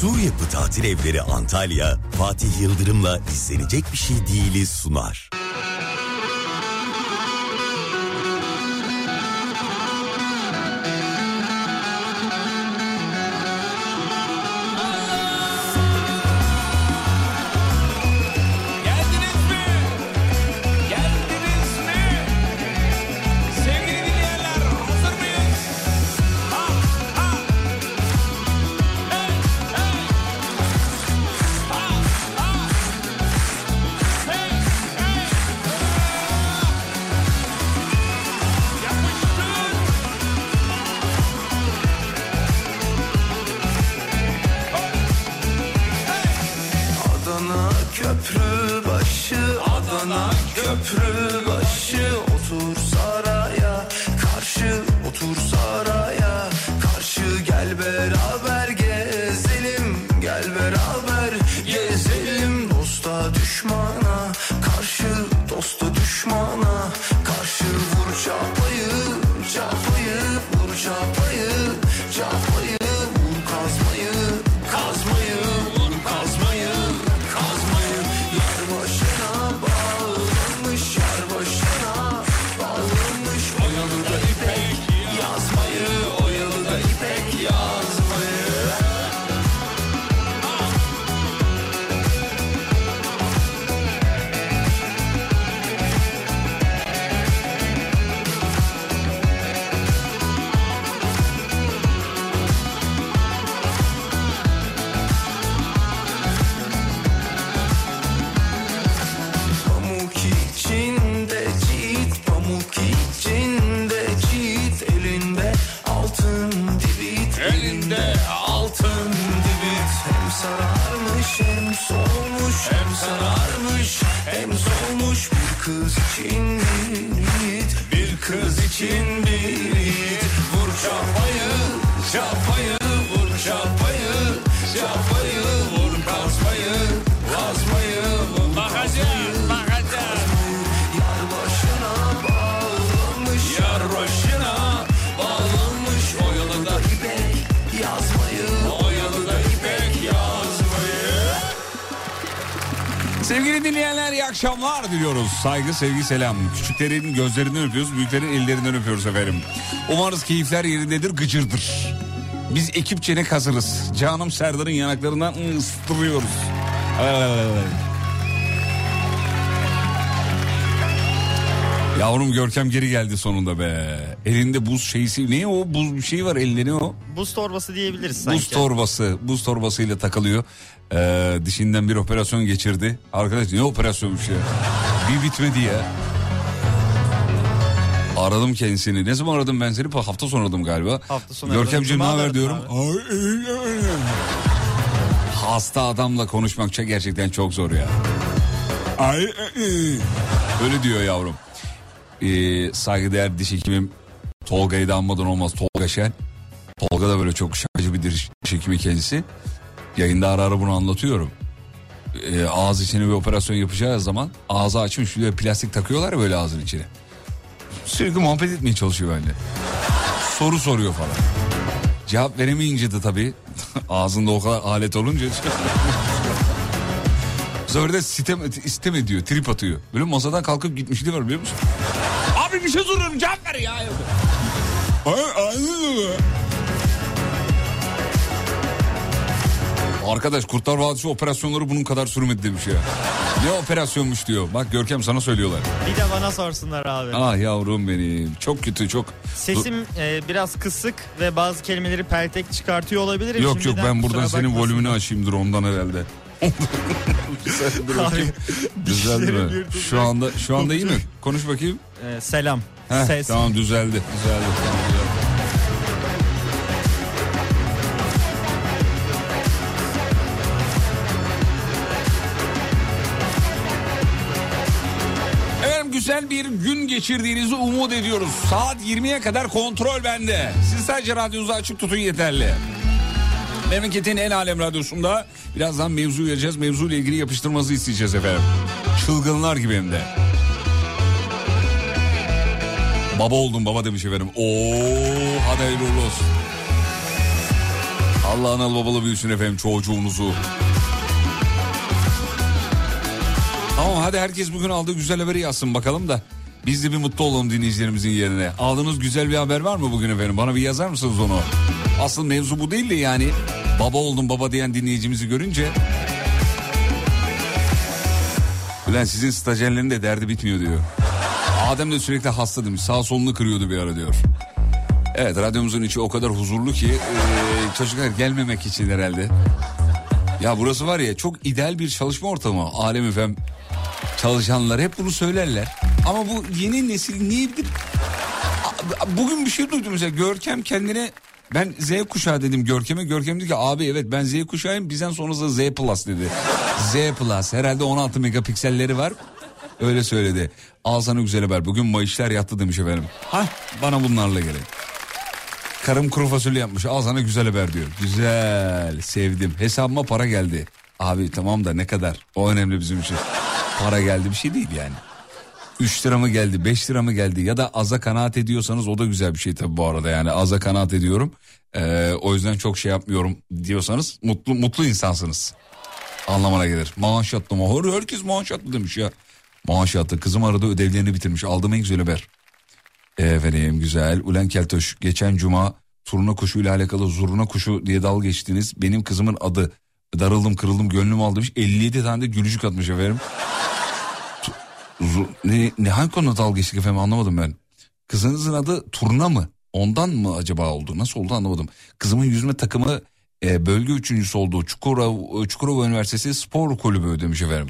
Sur Yapı Tatil Evleri Antalya, Fatih Yıldırım'la izlenecek bir şey değili sunar. Sevgili dinleyenler iyi akşamlar diliyoruz. Saygı, sevgi, selam. Küçüklerin gözlerinden öpüyoruz, büyüklerin ellerinden öpüyoruz efendim. Umarız keyifler yerindedir, gıcırdır. Biz ekipçe ne hazırız. Canım Serdar'ın yanaklarından ıstırıyoruz. Yavrum Görkem geri geldi sonunda be. Elinde buz şeysi. Ne o? Buz bir şey var elinde ne o? Buz torbası diyebiliriz sanki. Buz torbası. Buz torbasıyla takılıyor. Ee, dişinden bir operasyon geçirdi. Arkadaş ne operasyonmuş ya? Bir bitmedi ya. Aradım kendisini. Ne zaman aradım ben seni? Hafta sonu aradım galiba. Hafta sonu Görkemciğim ne haber diyorum. Hasta adamla konuşmak gerçekten çok zor ya. Ay, Öyle diyor yavrum. Ee, saygıdeğer diş hekimim Tolga'yı da anmadan olmaz. Tolga Şen. Tolga da böyle çok şakacı bir diş hekimi kendisi. Yayında ara ara bunu anlatıyorum. Ee, ağız içine bir operasyon yapacağı zaman ağzı açmış şöyle plastik takıyorlar böyle ağzın içine. Sürekli muhabbet etmeye çalışıyor benimle. Soru soruyor falan. Cevap veremeyince de tabii ağzında o kadar alet olunca bu sefer de sitem, istem ediyor, trip atıyor. Böyle masadan kalkıp gitmişliği var biliyor musun? Abi bir şey soruyorum cevap ver ya. Arkadaş Kurtlar Vadisi operasyonları bunun kadar sürmedi demiş ya. Ne operasyonmuş diyor. Bak Görkem sana söylüyorlar. Bir de bana sorsunlar abi. Ah yavrum benim. Çok kötü çok. Sesim e, biraz kısık ve bazı kelimeleri peltek çıkartıyor olabilirim. Yok yok ben buradan senin volümünü açayımdır ondan herhalde. Bakayım. Düzeldi dişlerim mi? Şu anda şu anda iyi mi? Konuş bakayım. E, selam. Heh, Ses. Tamam düzeldi. Düzeldi. Tamam, düzeldi. Efendim güzel bir gün geçirdiğinizi umut ediyoruz. Saat 20'ye kadar kontrol bende. Siz sadece radyonuzu açık tutun yeterli. Memleketin en alem radyosunda birazdan mevzu vereceğiz. Mevzu ile ilgili yapıştırmanızı isteyeceğiz efendim. Çılgınlar gibi hem de. Baba oldum baba demiş efendim. Oo hadi hayırlı olsun. Allah analı babalı büyüsün efendim çocuğunuzu. Tamam hadi herkes bugün aldığı güzel haberi yazsın bakalım da. Biz de bir mutlu olalım dinleyicilerimizin yerine. Aldığınız güzel bir haber var mı bugün efendim? Bana bir yazar mısınız onu? Asıl mevzu bu değil de yani baba oldum baba diyen dinleyicimizi görünce... Ulan sizin stajyerlerin de derdi bitmiyor diyor. Adem de sürekli hasta demiş. Sağ solunu kırıyordu bir ara diyor. Evet radyomuzun içi o kadar huzurlu ki çocuklar gelmemek için herhalde. Ya burası var ya çok ideal bir çalışma ortamı. Alem efem çalışanlar hep bunu söylerler. Ama bu yeni nesil niye Bugün bir şey duydum mesela Görkem kendine ben Z kuşağı dedim Görkem'e. Görkem dedi ki abi evet ben Z kuşağıyım bizden sonrası Z plus dedi. Z plus herhalde 16 megapikselleri var. Öyle söyledi. Al sana güzel haber. Bugün mayışlar yattı demiş efendim. Hah bana bunlarla gelin. Karım kuru fasulye yapmış. Al sana güzel haber diyor. Güzel. Sevdim. Hesabıma para geldi. Abi tamam da ne kadar? O önemli bizim için. Para geldi bir şey değil yani. 3 lira mı geldi 5 lira mı geldi ya da aza kanaat ediyorsanız o da güzel bir şey tabii bu arada yani aza kanaat ediyorum. Ee, o yüzden çok şey yapmıyorum diyorsanız mutlu mutlu insansınız. Anlamına gelir. Maaş yattı mı? Herkes maaş yattı demiş ya. Maaş yattı. Kızım arada ödevlerini bitirmiş. Aldım en güzel haber. Efendim güzel. Ulen Keltoş geçen cuma turna kuşu ile alakalı zurna kuşu diye dalga geçtiniz. Benim kızımın adı darıldım kırıldım gönlüm aldı demiş. 57 tane de gülücük atmış efendim. Ne, ne hangi konuda dalga geçtik efendim anlamadım ben. Kızınızın adı Turna mı? Ondan mı acaba oldu? Nasıl oldu anlamadım. Kızımın yüzme takımı e, bölge üçüncüsü olduğu Çukurova, Çukurova Üniversitesi Spor Kulübü demiş efendim.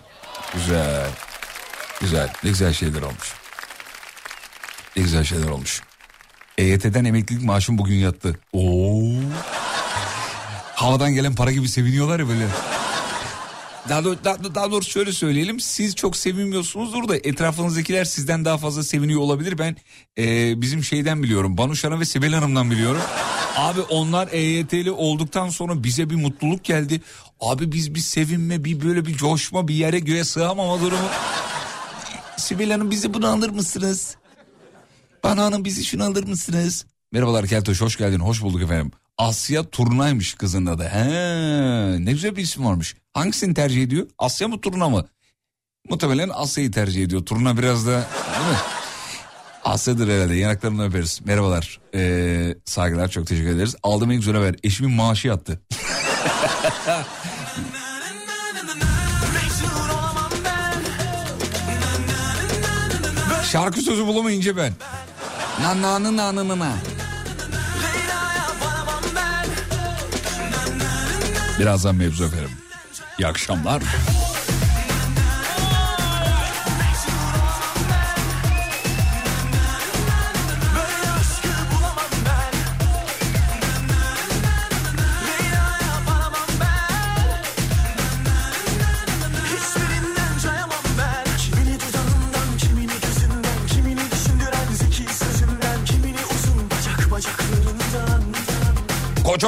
Güzel. Güzel. Ne güzel şeyler olmuş. Ne güzel şeyler olmuş. EYT'den emeklilik maaşım bugün yattı. Oo. Havadan gelen para gibi seviniyorlar ya böyle. Daha, doğ- daha, daha doğrusu şöyle söyleyelim. Siz çok sevinmiyorsunuzdur da etrafınızdakiler sizden daha fazla seviniyor olabilir. Ben e, bizim şeyden biliyorum. Banuş Hanım ve Sibel Hanım'dan biliyorum. Abi onlar EYT'li olduktan sonra bize bir mutluluk geldi. Abi biz bir sevinme, bir böyle bir coşma, bir yere göğe sığamama durumu. Sibel Hanım bizi bunu alır mısınız? Bana hanım bizi şunu alır mısınız? Merhabalar Keltoş hoş geldin hoş bulduk efendim. Asya Turnaymış kızın adı. He, ne güzel bir isim varmış. Hangisini tercih ediyor? Asya mı Turna mı? Muhtemelen Asya'yı tercih ediyor. Turna biraz da değil mi? Asya'dır herhalde yanaklarını öperiz. Merhabalar ee, saygılar çok teşekkür ederiz. Aldım en güzel haber eşimin maaşı yattı. Şarkı sözü bulamayınca ben. Na na na na na na na. Birazdan mevzu efendim. İyi akşamlar.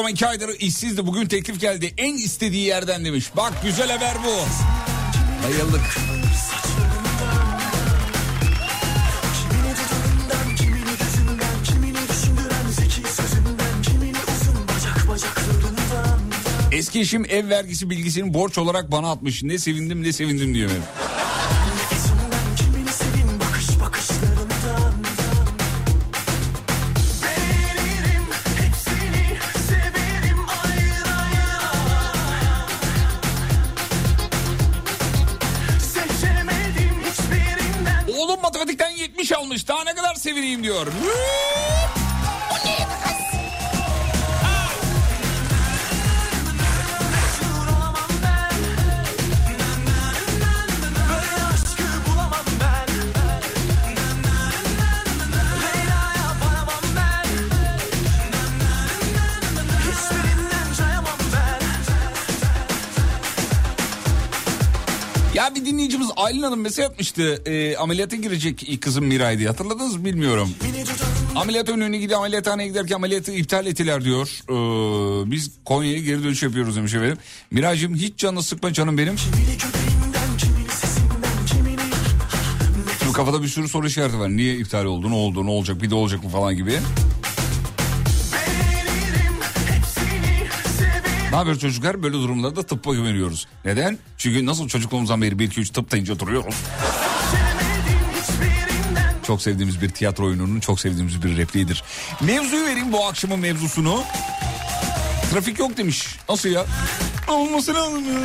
Kocaman iki aydır işsizdi bugün teklif geldi. En istediği yerden demiş. Bak güzel haber bu. Bayıldık. Eski eşim ev vergisi bilgisini borç olarak bana atmış. Ne sevindim ne sevindim diyor benim. Mayor. Hanım mesaj atmıştı. Ee, ameliyata girecek kızım Miray. Hatırladınız mı bilmiyorum. Ameliyat önüne gidiyor ameliyathaneye giderken ameliyatı iptal ettiler diyor. Ee, biz Konya'ya geri dönüş yapıyoruz demiş efendim. Miraycığım hiç canını sıkma canım benim. Şimdi kafada bir sürü soru işareti var. Niye iptal oldu ne oldu ne olacak bir de olacak mı falan gibi. Ne haber çocuklar? Böyle durumlarda tıbba güveniyoruz. Neden? Çünkü nasıl çocukluğumuzdan beri 1-2-3 tıp deyince hiçbirinden Çok sevdiğimiz bir tiyatro oyununun çok sevdiğimiz bir repliğidir. Mevzuyu vereyim bu akşamın mevzusunu. Trafik yok demiş. Nasıl ya? Olması lazım ya.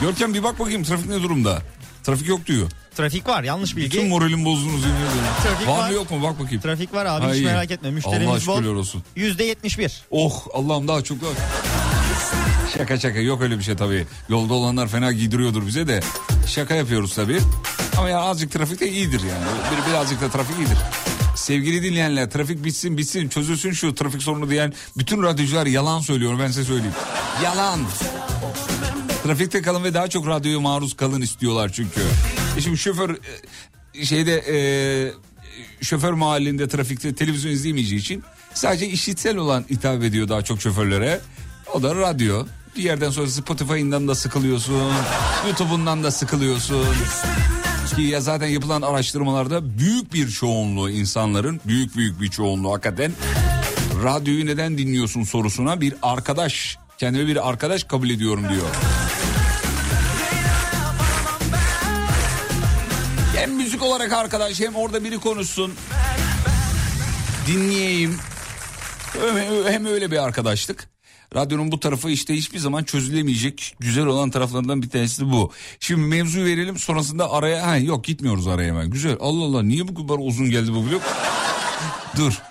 Görkem bir bak bakayım trafik ne durumda? Trafik yok diyor. Trafik var yanlış bilgi. Bütün moralim bozdunuz yemin ederim. Trafik var var. mı yok mu bak bakayım. Trafik var abi Ha, hiç merak etme. Allah Müşterimiz bol. şükürler olsun. Yüzde yetmiş bir. Oh Allah'ım daha çok var. Şaka şaka yok öyle bir şey tabii. Yolda olanlar fena giydiriyordur bize de. Şaka yapıyoruz tabii. Ama ya azıcık trafik de iyidir yani. Bir, birazcık da trafik iyidir. Sevgili dinleyenler trafik bitsin bitsin çözülsün şu trafik sorunu diyen bütün radyocular yalan söylüyor ben size söyleyeyim. Yalan. Trafikte kalın ve daha çok radyoya maruz kalın istiyorlar çünkü. E şimdi şoför e, şeyde e, şoför mahallinde trafikte televizyon izleyemeyeceği için sadece işitsel olan hitap ediyor daha çok şoförlere. O da radyo. Bir yerden sonra Spotify'ından da sıkılıyorsun. YouTube'undan da sıkılıyorsun. Ki ya zaten yapılan araştırmalarda büyük bir çoğunluğu insanların büyük büyük bir çoğunluğu hakikaten radyoyu neden dinliyorsun sorusuna bir arkadaş kendime bir arkadaş kabul ediyorum diyor. Hem müzik olarak arkadaş hem orada biri konuşsun. Dinleyeyim. Hem- öyle bir arkadaşlık. Radyonun bu tarafı işte hiçbir zaman çözülemeyecek güzel olan taraflarından bir tanesi de bu. Şimdi mevzuyu verelim sonrasında araya ha yok gitmiyoruz araya hemen. Güzel Allah Allah niye bu kadar uzun geldi bu blok? Dur.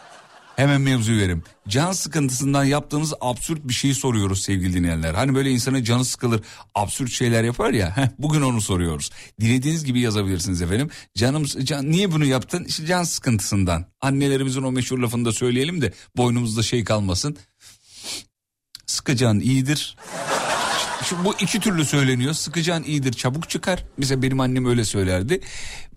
Hemen mevzuyu verim. Can sıkıntısından yaptığınız absürt bir şeyi soruyoruz sevgili dinleyenler. Hani böyle insanın canı sıkılır absürt şeyler yapar ya. heh, bugün onu soruyoruz. Dilediğiniz gibi yazabilirsiniz efendim. Canım can, niye bunu yaptın? İşte can sıkıntısından. Annelerimizin o meşhur lafını da söyleyelim de boynumuzda şey kalmasın. Sıkıcan iyidir. Şu, bu iki türlü söyleniyor. Sıkıcan iyidir çabuk çıkar. Mesela benim annem öyle söylerdi.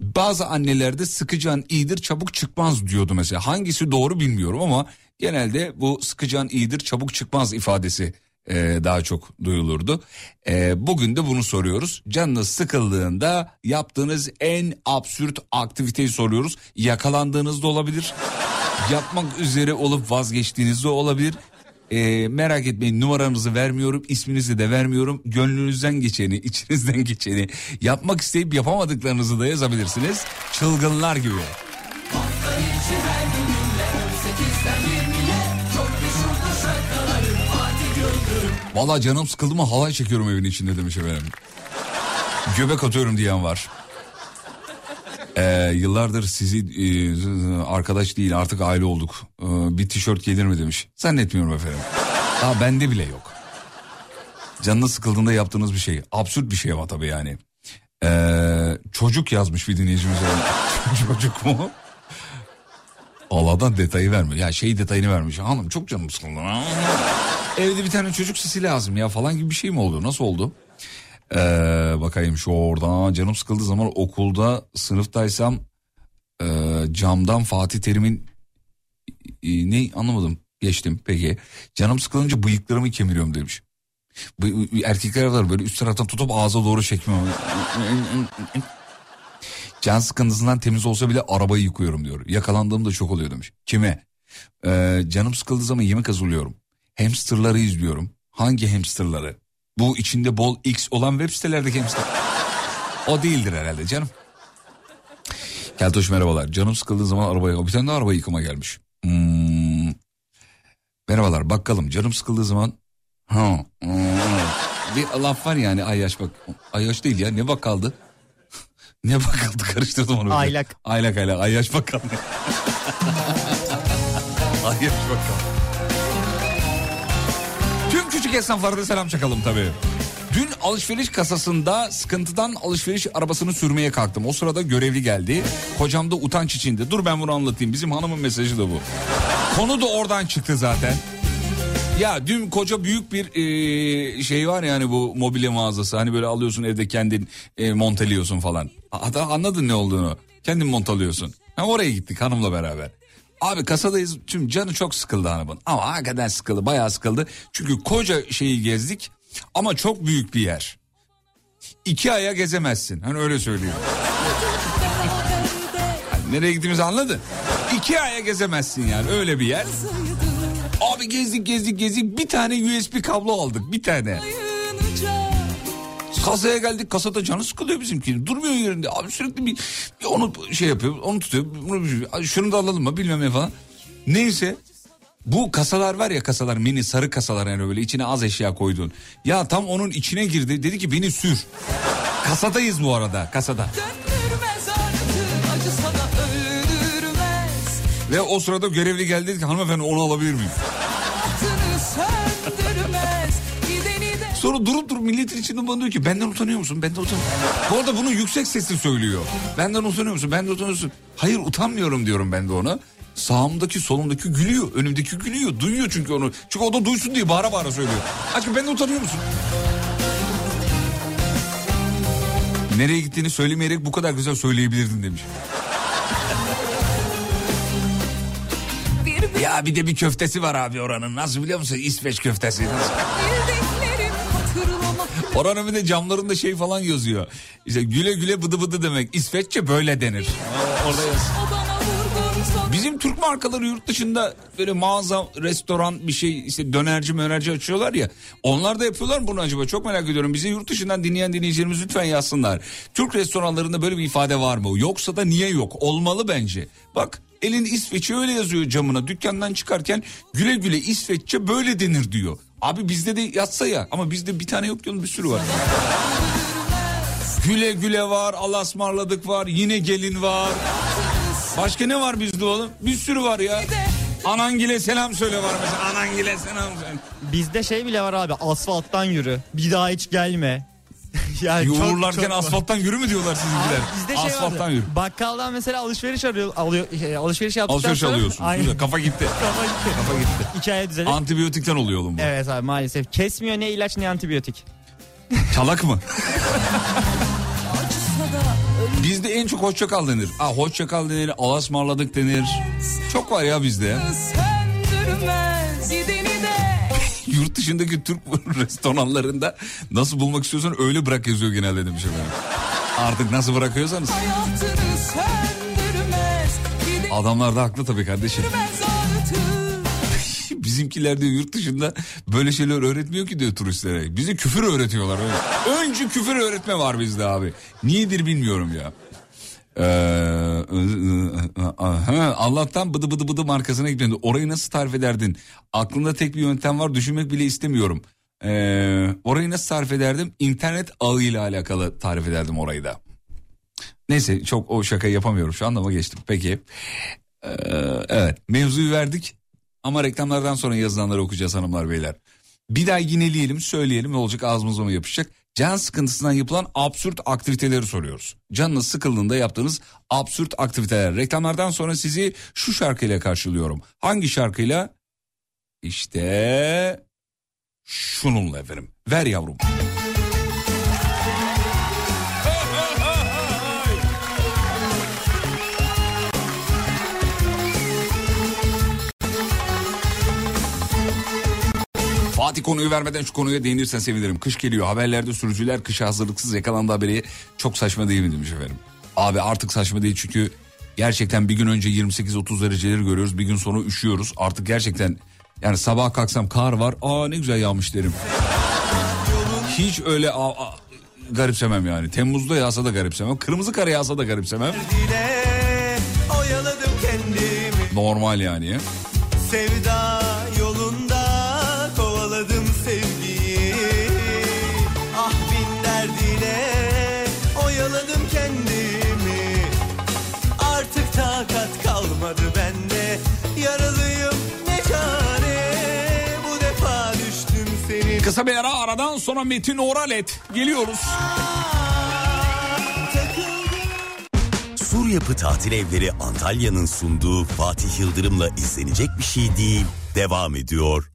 Bazı annelerde sıkıcan iyidir çabuk çıkmaz diyordu mesela. Hangisi doğru bilmiyorum ama genelde bu sıkıcan iyidir çabuk çıkmaz ifadesi e, daha çok duyulurdu. E, bugün de bunu soruyoruz. Canınız sıkıldığında yaptığınız en absürt aktiviteyi soruyoruz. Yakalandığınız da olabilir. Yapmak üzere olup vazgeçtiğiniz de olabilir. E, merak etmeyin numaranızı vermiyorum isminizi de vermiyorum gönlünüzden geçeni içinizden geçeni yapmak isteyip yapamadıklarınızı da yazabilirsiniz çılgınlar gibi. Valla canım sıkıldı mı halay çekiyorum evin içinde demiş efendim. Göbek atıyorum diyen var. Ee, yıllardır sizi e, arkadaş değil artık aile olduk. Ee, bir tişört gelir mi demiş. Zannetmiyorum efendim. Daha bende bile yok. Canınız sıkıldığında yaptığınız bir şey. Absürt bir şey ama tabii yani. Ee, çocuk yazmış bir dinleyicimiz. çocuk mu? Allah'tan detayı vermiyor. Ya şey detayını vermiş. Hanım çok canım sıkıldı. Evde bir tane çocuk sesi lazım ya falan gibi bir şey mi oldu? Nasıl oldu? Ee, bakayım şu oradan canım sıkıldığı zaman okulda sınıftaysam e, camdan Fatih Terim'in e, ne anlamadım geçtim peki canım sıkılınca bıyıklarımı kemiriyorum demiş. Erkekler var böyle üst taraftan tutup ağza doğru çekmiyor. Can sıkıntısından temiz olsa bile arabayı yıkıyorum diyor. Yakalandığım da çok oluyor demiş. Kime? Ee, canım sıkıldığı zaman yemek hazırlıyorum. Hamsterları izliyorum. Hangi hamsterları? Bu içinde bol X olan web sitelerdeki hamster. o değildir herhalde canım. Keltoş merhabalar. Canım sıkıldığı zaman arabaya... Bir tane de araba yıkama gelmiş. Hmm. Merhabalar bakalım. Canım sıkıldığı zaman... Ha. hmm. Bir laf var yani Ayyaş bak. Ayyaş değil ya ne bakaldı? ne bakaldı karıştırdım onu. Aylak. Aylak aylak. Ayyaş bakkal. Ayyaş bakkal. Küçük esnaflara selam çakalım tabii. Dün alışveriş kasasında sıkıntıdan alışveriş arabasını sürmeye kalktım. O sırada görevli geldi. Kocam da utanç içinde. Dur ben bunu anlatayım. Bizim hanımın mesajı da bu. Konu da oradan çıktı zaten. Ya dün koca büyük bir e, şey var yani bu mobilya mağazası. Hani böyle alıyorsun evde kendin e, monteliyorsun falan. Hatta anladın ne olduğunu. Kendin montalıyorsun. Ha, oraya gittik hanımla beraber. Abi kasadayız. Tüm canı çok sıkıldı hanımın. Ama hakikaten sıkıldı. Bayağı sıkıldı. Çünkü koca şeyi gezdik. Ama çok büyük bir yer. İki aya gezemezsin. Hani öyle söylüyor. Hani nereye gittiğimizi anladın? İki aya gezemezsin yani öyle bir yer. Abi gezdik gezdik gezdik bir tane USB kablo aldık bir tane. Kasaya geldik kasada canı sıkılıyor bizimkinin. Durmuyor yerinde. Abi sürekli bir, bir onu şey yapıyor onu tutuyor. Bunu, "Ay şunu da alalım mı bilmem ne falan. Neyse bu kasalar var ya kasalar mini sarı kasalar yani böyle içine az eşya koydun. Ya tam onun içine girdi dedi ki beni sür. Kasadayız bu arada kasada. artık. Ve o sırada görevli geldi dedi ki hanımefendi onu alabilir miyim? Sonra durup durup milletin içinde bana diyor ki benden utanıyor musun? Benden utanıyorum. Bu arada bunu yüksek sesle söylüyor. Benden utanıyor musun? Benden utanıyor musun? Hayır utanmıyorum diyorum ben de ona. Sağımdaki solumdaki gülüyor. Önümdeki gülüyor. Duyuyor çünkü onu. Çünkü o da duysun diye bağıra bağıra söylüyor. Aşkım benden utanıyor musun? Nereye gittiğini söylemeyerek bu kadar güzel söyleyebilirdin demiş. Ya bir de bir köftesi var abi oranın. Nasıl biliyor musun? İsveç köftesi. Nasıl? Bildiklerim hatırlamak. Oranın bir de camlarında şey falan yazıyor. İşte güle güle bıdı bıdı demek. İsveççe böyle denir. Orada. Bizim Türk markaları yurt dışında böyle mağaza, restoran bir şey işte dönerci mönerci açıyorlar ya. Onlar da yapıyorlar mı bunu acaba? Çok merak ediyorum. Bizi yurt dışından dinleyen dinleyicilerimiz lütfen yazsınlar. Türk restoranlarında böyle bir ifade var mı? Yoksa da niye yok? Olmalı bence. Bak elin İsveç'i öyle yazıyor camına. Dükkandan çıkarken güle güle İsveççe böyle denir diyor. Abi bizde de yazsa ya ama bizde bir tane yok diyorum bir sürü var. Güle güle var, Allah'a ısmarladık var, yine gelin var. Başka ne var bizde oğlum? Bir sürü var ya. Anangile selam söyle var mesela. Anangile selam söyle. Bizde şey bile var abi asfalttan yürü. Bir daha hiç gelme. yani çok- Yoğurlarken çok var. asfalttan yürü mü diyorlar sizinkiler? Bizde şey asfalttan vardı. yürü. Bakkaldan mesela alışveriş arıyor, alıyor, şey, alışveriş yaptıktan Alışveriş sonra. alıyorsun. Aynen. Kafa gitti. Kafa gitti. Kafa gitti. Hikaye düzelir. Antibiyotikten oluyor oğlum bu. evet abi maalesef. Kesmiyor ne ilaç ne antibiyotik. Çalak mı? Bizde en çok hoşça kal denir. Aa, hoşça kal denir, Allah'a ısmarladık denir. Çok var ya bizde. söndürmez. Yurt dışındaki Türk restoranlarında nasıl bulmak istiyorsan öyle bırak yazıyor genelde demiş efendim. Artık nasıl bırakıyorsanız. Adamlar da haklı tabii kardeşim. Bizimkiler diyor yurt dışında böyle şeyler öğretmiyor ki diyor turistlere. Bize küfür öğretiyorlar öyle. Önce küfür öğretme var bizde abi. Niyedir bilmiyorum ya. Ee, Allah'tan bıdı bıdı bıdı markasına gitmedi. Orayı nasıl tarif ederdin? Aklımda tek bir yöntem var düşünmek bile istemiyorum. Ee, orayı nasıl tarif ederdim? İnternet ağıyla alakalı tarif ederdim orayı da. Neyse çok o şakayı yapamıyorum şu anda ama geçtim. Peki. Ee, evet mevzuyu verdik ama reklamlardan sonra yazılanları okuyacağız hanımlar beyler. Bir daha yineleyelim söyleyelim olacak ağzımıza mı yapışacak? Can sıkıntısından yapılan absürt aktiviteleri soruyoruz. Canınız sıkıldığında yaptığınız absürt aktiviteler. Reklamlardan sonra sizi şu şarkıyla karşılıyorum. Hangi şarkıyla? İşte şununla efendim. Ver yavrum. Fatih konuyu vermeden şu konuya değinirsen sevinirim. Kış geliyor haberlerde sürücüler kışa hazırlıksız yakalandı haberi çok saçma değil mi demiş efendim. Abi artık saçma değil çünkü gerçekten bir gün önce 28-30 dereceleri görüyoruz bir gün sonra üşüyoruz. Artık gerçekten yani sabah kalksam kar var aa ne güzel yağmış derim. Hiç öyle aa, aa, garipsemem yani. Temmuz'da yağsa da garipsemem. Kırmızı kar yağsa da garipsemem. Normal yani. Sevda Kısa bir ara aradan sonra Metin Oralet geliyoruz. Sur Yapı Tatil Evleri Antalya'nın sunduğu Fatih Yıldırım'la izlenecek bir şey değil. Devam ediyor.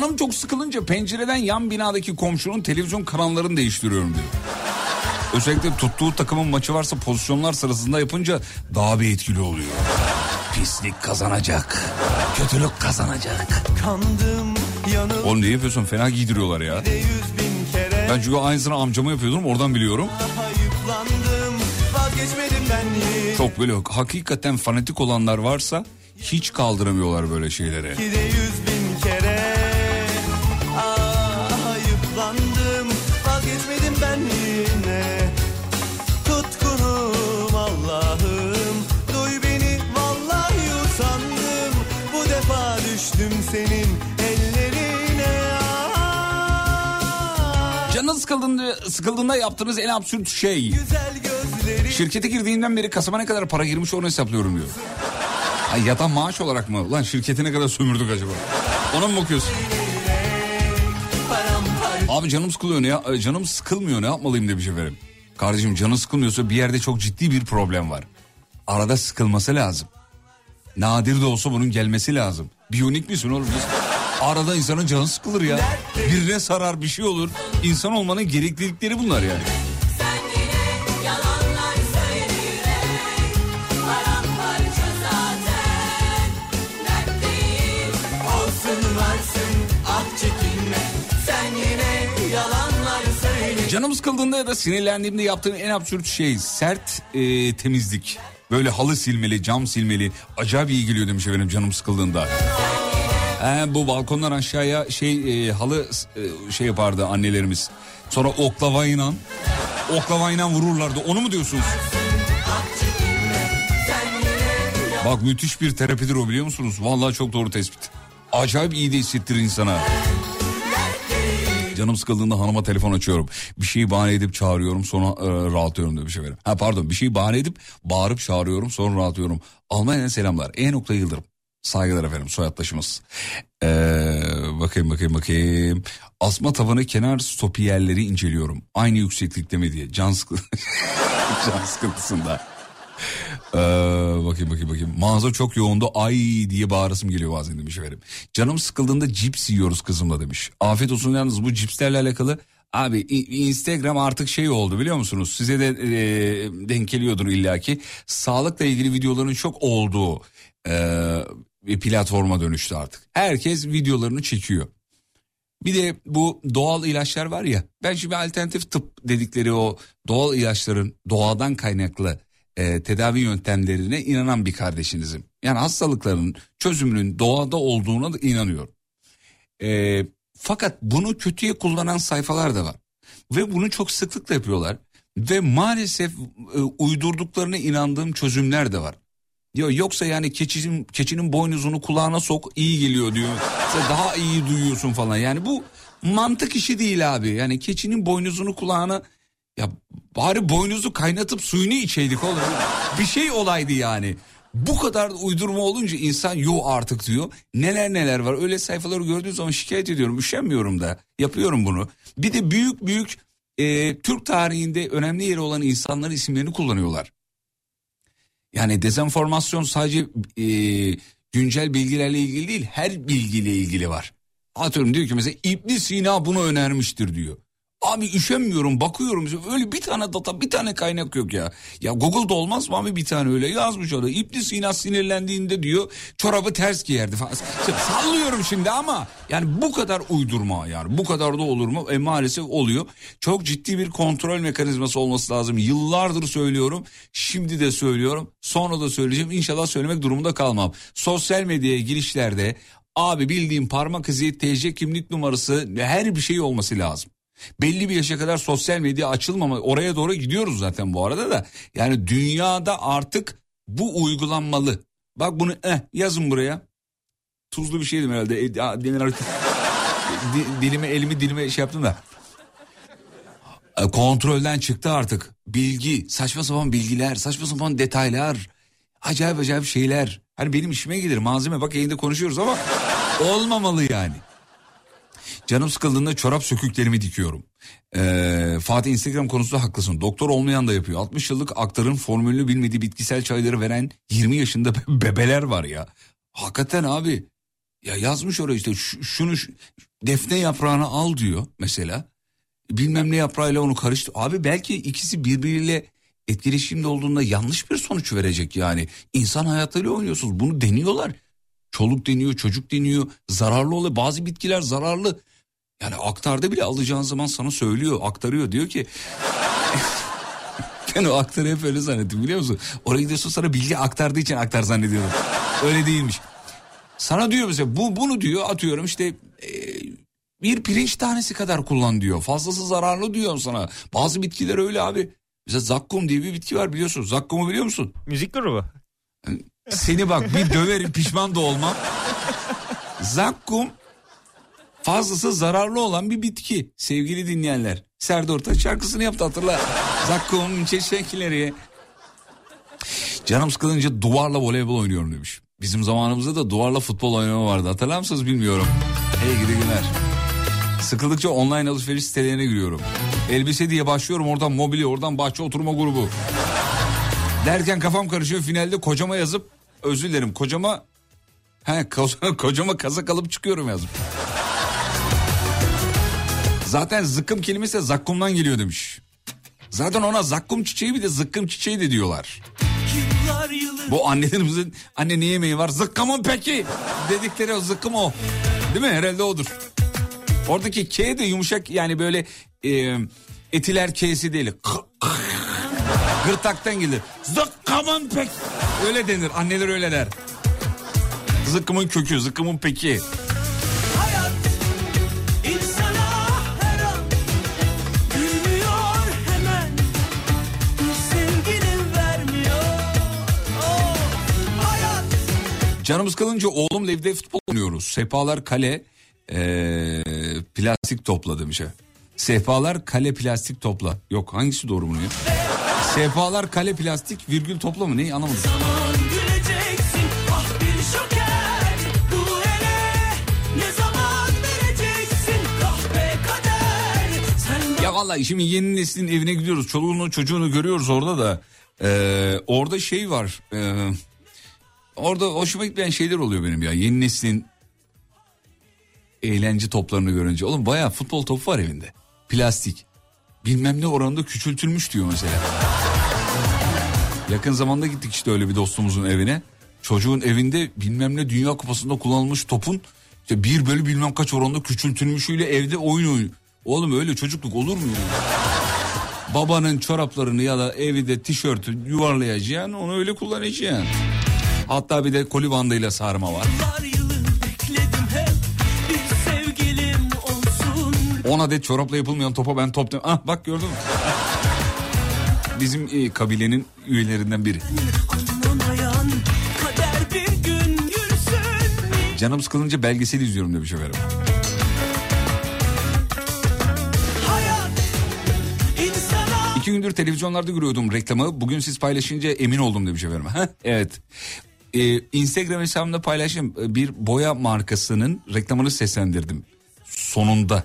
Canım çok sıkılınca pencereden yan binadaki komşunun televizyon kanallarını değiştiriyorum diyor. Özellikle tuttuğu takımın maçı varsa pozisyonlar sırasında yapınca daha bir etkili oluyor. Pislik kazanacak. Kötülük kazanacak. Kandım yanıldı Oğlum ne yapıyorsun? Fena giydiriyorlar ya. Ben çünkü aynısını amcama yapıyordum oradan biliyorum. Çok böyle hakikaten fanatik olanlar varsa hiç kaldıramıyorlar böyle şeyleri. Sıkıldığında, sıkıldığında yaptığınız en absürt şey. Şirkete girdiğinden beri kasama ne kadar para girmiş onu hesaplıyorum diyor. Ay ya da maaş olarak mı? Lan şirketi ne kadar sömürdük acaba? Ona mı bakıyorsun? Abi canım sıkılıyor ne ya? Canım sıkılmıyor ne yapmalıyım demiş efendim. Kardeşim canın sıkılmıyorsa bir yerde çok ciddi bir problem var. Arada sıkılması lazım. Nadir de olsa bunun gelmesi lazım. Biyonik misin oğlum? Biz- Arada insanın canı sıkılır ya. Birine sarar bir şey olur. İnsan olmanın gereklilikleri bunlar yani. Ah Canım sıkıldığında ya da sinirlendiğimde yaptığım en absürt şey sert e, temizlik. Böyle halı silmeli, cam silmeli. Acayip iyi geliyor demiş efendim canım sıkıldığında. He, bu balkondan aşağıya şey e, halı e, şey yapardı annelerimiz. Sonra oklavayla oklavayla vururlardı. Onu mu diyorsunuz? Bak müthiş bir terapidir o biliyor musunuz? Vallahi çok doğru tespit. Acayip iyi de hissettirir insana. Canım sıkıldığında hanıma telefon açıyorum. Bir şeyi bahane edip çağırıyorum sonra e, rahatlıyorum demiş efendim. Ha pardon bir şeyi bahane edip bağırıp çağırıyorum sonra rahatlıyorum. Almanya'dan selamlar. E nokta Yıldırım. Saygılar efendim soyadtaşımız. Ee, bakayım bakayım bakayım. Asma tavanı kenar stopi yerleri inceliyorum. Aynı yükseklikte mi diye. Can, sıkı... Can sıkıntısında. Ee, bakayım bakayım bakayım. Mağaza çok yoğundu ay diye bağırasım geliyor bazen demiş efendim. Canım sıkıldığında cips yiyoruz kızımla demiş. Afiyet olsun yalnız bu cipslerle alakalı. Abi Instagram artık şey oldu biliyor musunuz? Size de e, denk geliyordur illaki. Sağlıkla ilgili videoların çok olduğu e, bir platforma dönüştü artık. Herkes videolarını çekiyor. Bir de bu doğal ilaçlar var ya. Ben şimdi alternatif tıp dedikleri o doğal ilaçların doğadan kaynaklı e, tedavi yöntemlerine inanan bir kardeşinizim. Yani hastalıkların çözümünün doğada olduğuna da inanıyorum. E, fakat bunu kötüye kullanan sayfalar da var. Ve bunu çok sıklıkla yapıyorlar. Ve maalesef e, uydurduklarına inandığım çözümler de var. Diyor yoksa yani keçinin, keçinin boynuzunu kulağına sok iyi geliyor diyor. Daha iyi duyuyorsun falan. Yani bu mantık işi değil abi. Yani keçinin boynuzunu kulağına ya bari boynuzu kaynatıp suyunu içeydik oğlum. Bir şey olaydı yani. Bu kadar uydurma olunca insan yo artık diyor. Neler neler var. Öyle sayfaları gördüğüm zaman şikayet ediyorum. Üşenmiyorum da. Yapıyorum bunu. Bir de büyük büyük e, Türk tarihinde önemli yeri olan insanların isimlerini kullanıyorlar. Yani dezenformasyon sadece e, güncel bilgilerle ilgili değil her bilgiyle ilgili var. Atıyorum diyor ki mesela İbn Sina bunu önermiştir diyor. Abi üşenmiyorum bakıyorum öyle bir tane data bir tane kaynak yok ya. Ya Google'da olmaz mı abi bir tane öyle yazmış orada. İbn Sina sinirlendiğinde diyor çorabı ters giyerdi falan. Sallıyorum şimdi ama yani bu kadar uydurma yani bu kadar da olur mu? E maalesef oluyor. Çok ciddi bir kontrol mekanizması olması lazım. Yıllardır söylüyorum şimdi de söylüyorum sonra da söyleyeceğim İnşallah söylemek durumunda kalmam. Sosyal medyaya girişlerde abi bildiğim parmak izi TC kimlik numarası her bir şey olması lazım. Belli bir yaşa kadar sosyal medya açılmama oraya doğru gidiyoruz zaten bu arada da. Yani dünyada artık bu uygulanmalı. Bak bunu eh, yazın buraya. Tuzlu bir şeydim herhalde. E, denir artık. Di- dilime elimi dilime şey yaptım da. E, Kontrolden çıktı artık. Bilgi, saçma sapan bilgiler, saçma sapan detaylar. Acayip acayip şeyler. Hani benim işime gelir malzeme bak yayında konuşuyoruz ama olmamalı yani. Canım sıkıldığında çorap söküklerimi dikiyorum. Ee, Fatih Instagram konusunda haklısın. Doktor olmayan da yapıyor. 60 yıllık aktarın formülünü bilmediği bitkisel çayları veren 20 yaşında be- bebeler var ya. Hakikaten abi. Ya yazmış oraya işte şu- şunu şu- defne yaprağını al diyor mesela. Bilmem ne yaprağıyla onu karıştı. Abi belki ikisi birbiriyle etkileşimde olduğunda yanlış bir sonuç verecek yani. İnsan hayatıyla oynuyorsunuz. Bunu deniyorlar. Çoluk deniyor, çocuk deniyor. Zararlı oluyor. Bazı bitkiler zararlı. Yani aktarda bile alacağın zaman sana söylüyor, aktarıyor. Diyor ki ben o aktarı hep öyle zannettim biliyor musun? Oraya gidiyorsun sana bilgi aktardığı için aktar zannediyordum. Öyle değilmiş. Sana diyor mesela bu bunu diyor atıyorum işte e, bir pirinç tanesi kadar kullan diyor. Fazlası zararlı diyor sana. Bazı bitkiler öyle abi. Mesela zakkum diye bir bitki var biliyorsun. Zakkumu biliyor musun? Müzik grubu. Seni bak bir döverim pişman da olmam. Zakkum fazlası zararlı olan bir bitki sevgili dinleyenler. Serdar Ortaç şarkısını yaptı hatırla. Zakkum çeşekleri. Canım sıkılınca duvarla voleybol oynuyorum demiş. Bizim zamanımızda da duvarla futbol oynama vardı. Hatırlar mısınız bilmiyorum. Hey gidi günler. Sıkıldıkça online alışveriş sitelerine giriyorum. Elbise diye başlıyorum oradan mobilya oradan bahçe oturma grubu. Derken kafam karışıyor finalde kocama yazıp özür dilerim kocama he, ko- kocama kazak alıp çıkıyorum yazıp. Zaten zıkkım kelimesi de zakkumdan geliyor demiş. Zaten ona zakkum çiçeği bir de zıkkım çiçeği de diyorlar. Bu annelerimizin anne ne yemeği var zıkkımın peki dedikleri o zıkkım o. Değil mi herhalde odur. Oradaki K de yumuşak yani böyle e, etiler K'si değil. Gırtaktan gelir. Zıkkımın pek. Öyle denir anneler öyle der. Zıkkımın kökü zıkkımın peki. Canımız kalınca oğlumla evde futbol oynuyoruz. Sehpalar kale eee, plastik topla demiş. Sehpalar kale plastik topla. Yok hangisi doğru bunu ya? Sehpalar kale plastik virgül topla mı ne anlamadım. ah sen Ya vallahi şimdi yeni neslin evine gidiyoruz. Çoluğunu çocuğunu görüyoruz orada da. Eee, orada şey var. eee, orada hoşuma gitmeyen şeyler oluyor benim ya. Yeni neslin eğlence toplarını görünce. Oğlum bayağı futbol topu var evinde. Plastik. Bilmem ne oranda küçültülmüş diyor mesela. Yakın zamanda gittik işte öyle bir dostumuzun evine. Çocuğun evinde bilmem ne Dünya Kupası'nda kullanılmış topun işte bir bölü bilmem kaç oranda küçültülmüşüyle evde oyun oynuyor. Oğlum öyle çocukluk olur mu? Babanın çoraplarını ya da evde tişörtü yuvarlayacaksın onu öyle kullanacaksın. Hatta bir de koli bandıyla sarma var. 10 adet çorapla yapılmayan topa ben top... dem- Ah bak gördün mü? Bizim e, kabilenin üyelerinden biri. Canım sıkılınca belgesel izliyorum demiş efendim. İki gündür televizyonlarda görüyordum reklamı. Bugün siz paylaşınca emin oldum demiş efendim. Heh, evet. Ee, Instagram hesabımda paylaştım. Ee, Bir boya markasının reklamını seslendirdim. Sonunda.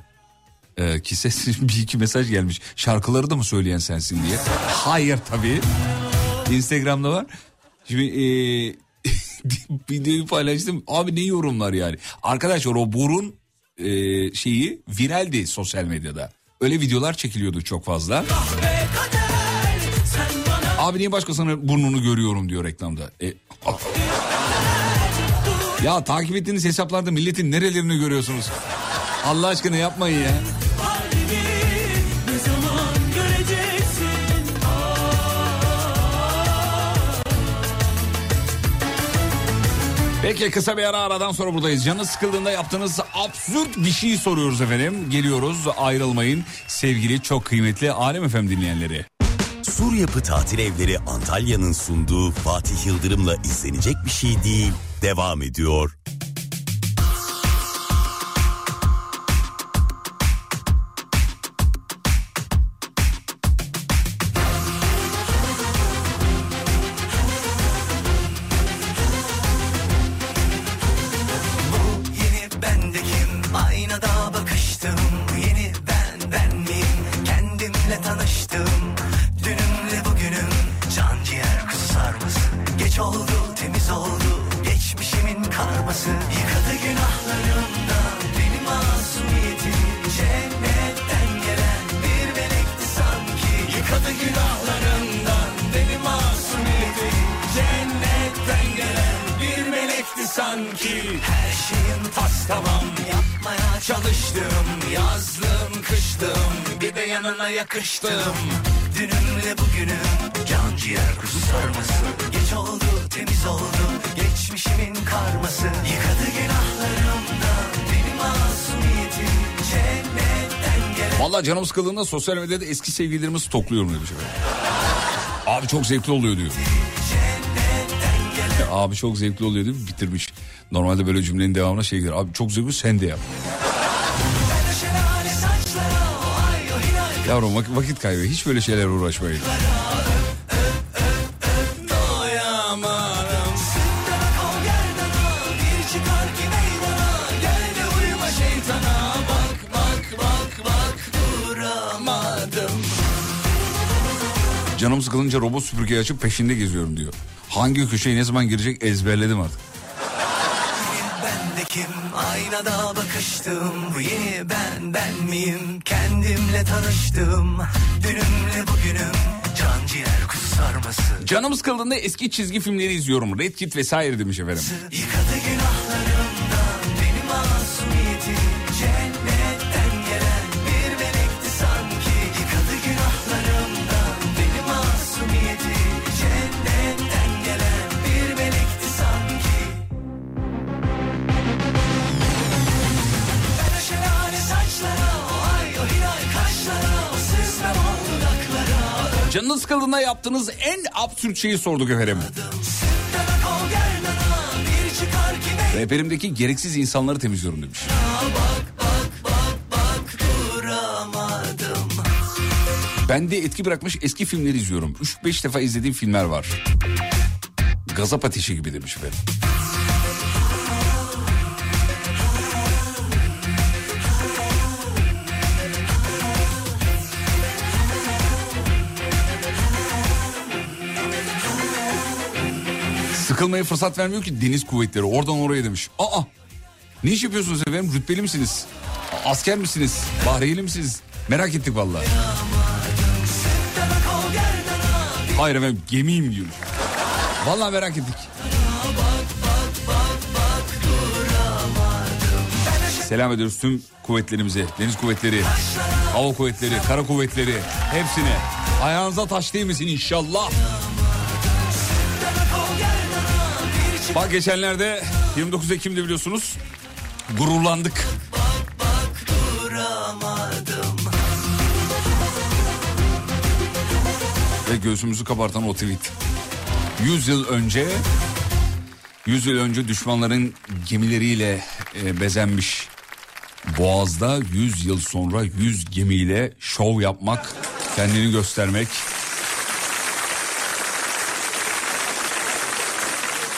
Ee, ki ses bir iki mesaj gelmiş. Şarkıları da mı söyleyen sensin diye. Hayır tabii. Instagram'da var. Şimdi ee, videoyu paylaştım. Abi ne yorumlar yani. Arkadaşlar o burun ee, şeyi viraldi sosyal medyada. Öyle videolar çekiliyordu çok fazla. kader Abi niye başkasının burnunu görüyorum diyor reklamda. E. ya takip ettiğiniz hesaplarda milletin nerelerini görüyorsunuz? Allah aşkına yapmayın ya. Peki kısa bir ara aradan sonra buradayız. Canı sıkıldığında yaptığınız absürt bir şey soruyoruz efendim. Geliyoruz ayrılmayın sevgili çok kıymetli Alem Efem dinleyenleri. Sur Yapı Tatil Evleri Antalya'nın sunduğu Fatih Yıldırım'la izlenecek bir şey değil. Devam ediyor. Yakıştım Dünümle bugünüm Can ciğer kuzu sarması Geç oldu temiz oldu Geçmişimin karması Yıkadı günahlarımdan Benim masumiyetim Cennetten gelen Vallahi canım sıkıldığında sosyal medyada eski sevgililerimi stokluyorum demiş efendim. Abi çok zevkli oluyor diyor. Abi çok zevkli oluyor diyor bitirmiş. Normalde böyle cümlenin devamına şey gelir. Abi çok zevkli sen de yap. Yavrum vak- vakit kaybı. Hiç böyle şeyler uğraşmayın. Canım sıkılınca robot süpürgeyi açıp peşinde geziyorum diyor. Hangi köşeye ne zaman girecek ezberledim artık. Ben de kim aynada bakıştım Bu yeni ben ben miyim Kendimle tanıştım Dünümle bugünüm Can ciğer kuzu sarması Canım sıkıldığında eski çizgi filmleri izliyorum. Red Kit vesaire demiş efendim. Yıkadı Sıkıldığında yaptığınız en absürt şeyi sorduk efendim. Rehberimdeki gereksiz insanları temizliyorum demiş. Duramadım Bende etki bırakmış eski filmleri izliyorum. 3-5 defa izlediğim filmler var. Gazap ateşi gibi demiş efendim. Sıkılmaya fırsat vermiyor ki deniz kuvvetleri. Oradan oraya demiş. Aa ne iş yapıyorsunuz efendim? Rütbeli misiniz? Asker misiniz? Bahriyeli misiniz? Merak ettik vallahi. Hayır efendim gemiyim diyor. Vallahi merak ettik. Selam ediyoruz tüm kuvvetlerimize. Deniz kuvvetleri, hava kuvvetleri, kara kuvvetleri hepsine. Ayağınıza taş değmesin inşallah. Bak geçenlerde 29 Ekim'de biliyorsunuz gururlandık. Ve göğsümüzü kabartan o tweet. 100 yıl önce 100 yıl önce düşmanların gemileriyle e, bezenmiş Boğaz'da 100 yıl sonra 100 gemiyle şov yapmak, kendini göstermek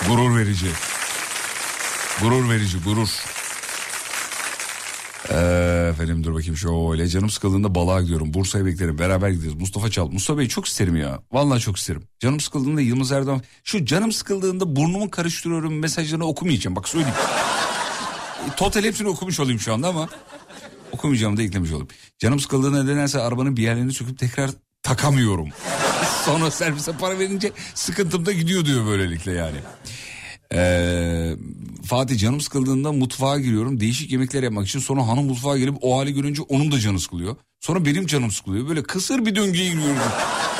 gurur verici. Gurur verici, gurur. Ee, efendim dur bakayım şöyle canım sıkıldığında balığa gidiyorum. Bursa'ya beklerim beraber gideriz. Mustafa Çal. Mustafa Bey çok isterim ya. Vallahi çok isterim. Canım sıkıldığında Yılmaz Erdoğan. Şu canım sıkıldığında burnumu karıştırıyorum mesajlarını okumayacağım. Bak söyleyeyim. E, Total hepsini okumuş olayım şu anda ama okumayacağım da eklemiş olayım. Canım sıkıldığında nedense arabanın bir yerlerini söküp tekrar takamıyorum. Sonra servise para verince sıkıntım da gidiyor diyor böylelikle yani. Ee, Fatih canım sıkıldığında mutfağa giriyorum değişik yemekler yapmak için sonra hanım mutfağa gelip o hali görünce onun da canı sıkılıyor. Sonra benim canım sıkılıyor böyle kısır bir döngüye giriyorum.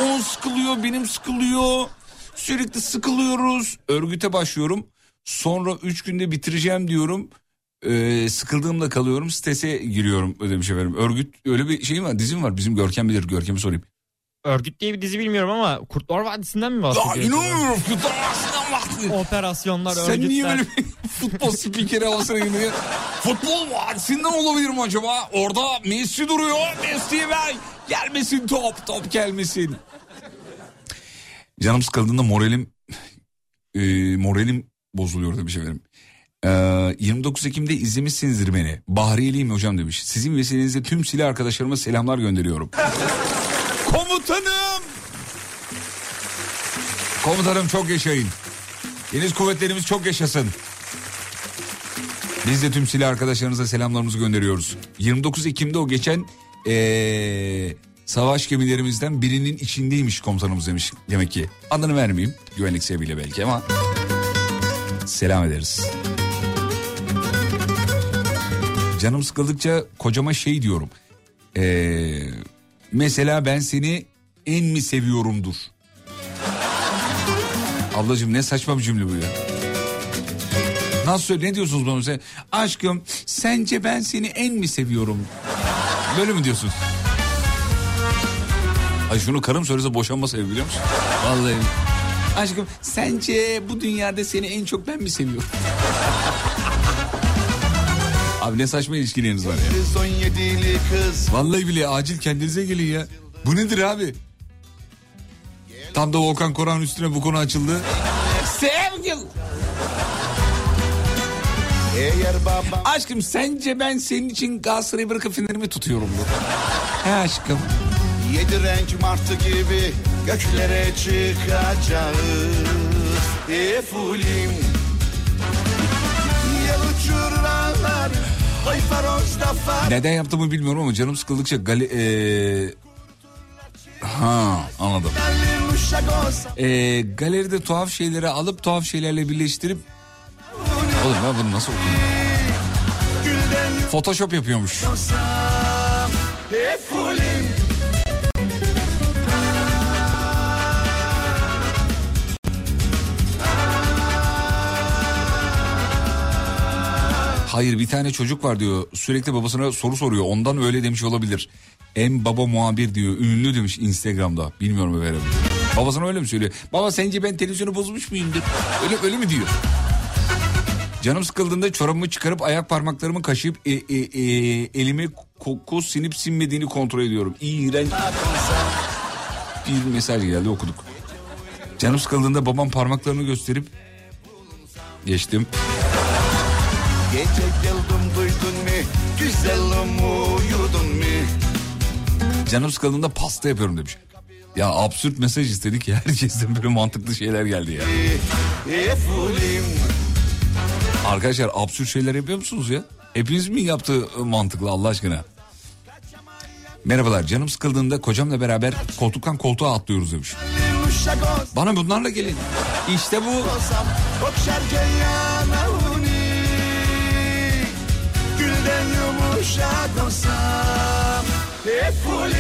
Onun sıkılıyor benim sıkılıyor sürekli sıkılıyoruz örgüte başlıyorum sonra üç günde bitireceğim diyorum. Ee, sıkıldığımda kalıyorum strese giriyorum demiş efendim. Örgüt öyle bir şey var dizim var bizim Görkem bilir Görkem'i sorayım. Örgüt diye bir dizi bilmiyorum ama Kurtlar Vadisi'nden mi Ya bahsediyorsun? inanmıyorum Kutarsından baktın. Operasyonlar, Sen örgütler. niye böyle bir futbol spikeri havasına girdin ya? Futbol vadisinden olabilir mi acaba? Orada Messi duruyor. Messi'ye ver. Gelmesin top. Top gelmesin. Canım sıkıldığında moralim e, moralim bozuluyor demiş efendim. Ee, 29 Ekim'de izlemişsinizdir beni. Bahriyeliyim hocam demiş. Sizin vesilenizle tüm silah arkadaşlarıma selamlar gönderiyorum. Komutanım! Komutanım çok yaşayın. Deniz kuvvetlerimiz çok yaşasın. Biz de tüm silah arkadaşlarınıza selamlarımızı gönderiyoruz. 29 Ekim'de o geçen ee, savaş gemilerimizden birinin içindeymiş komutanımız demiş demek ki. Adını vermeyeyim güvenlik sebebiyle belki ama selam ederiz. Canım sıkıldıkça kocama şey diyorum. Ee, mesela ben seni en mi seviyorumdur. Ablacığım ne saçma bir cümle bu ya. Nasıl söyle ne diyorsunuz bana mesela? Aşkım sence ben seni en mi seviyorum? Böyle mi diyorsunuz? Ay şunu karım söylese boşanma sebebi biliyor musun? Vallahi. Aşkım sence bu dünyada seni en çok ben mi seviyorum? Abi ne saçma ilişkileriniz var ya. Kız 17'li kız Vallahi bile acil kendinize gelin ya. Bu nedir abi? Tam da Volkan Koran üstüne bu konu açıldı. Sevgil. Eğer babam Aşkım sence ben senin için Galatasaray'ı bırakıp Fener'imi tutuyorum bu. He aşkım. Yedi renk martı gibi göklere çıkacağız Efulim Yel Neden yaptığımı bilmiyorum ama canım sıkıldıkça gali... Ee... Ha anladım. Ee, galeride tuhaf şeyleri alıp tuhaf şeylerle birleştirip... Oğlum ben bunu nasıl okuyayım? Photoshop yapıyormuş. Hayır bir tane çocuk var diyor sürekli babasına soru soruyor ondan öyle demiş olabilir. En baba muhabir diyor ünlü demiş Instagram'da bilmiyorum efendim. Babasına öyle mi söylüyor? Baba sence ben televizyonu bozmuş muyumdur? Öyle, öyle mi diyor? Canım sıkıldığında çorabımı çıkarıp ayak parmaklarımı kaşıyıp e, e, e, elime koku sinip sinmediğini kontrol ediyorum. İğrenç bir mesaj geldi okuduk. Canım sıkıldığında babam parmaklarını gösterip geçtim. Gece geldim duydun mu Güzelim uyudun mu Canım sıkıldığında pasta yapıyorum demiş. Ya absürt mesaj istedik ya herkesten böyle mantıklı şeyler geldi ya. Efulim Arkadaşlar absürt şeyler yapıyor musunuz ya? Hepiniz mi yaptı mantıklı Allah aşkına? Merhabalar canım sıkıldığında kocamla beraber koltuktan koltuğa atlıyoruz demiş. Bana bunlarla gelin. İşte bu. Yumuşak olsam Efulim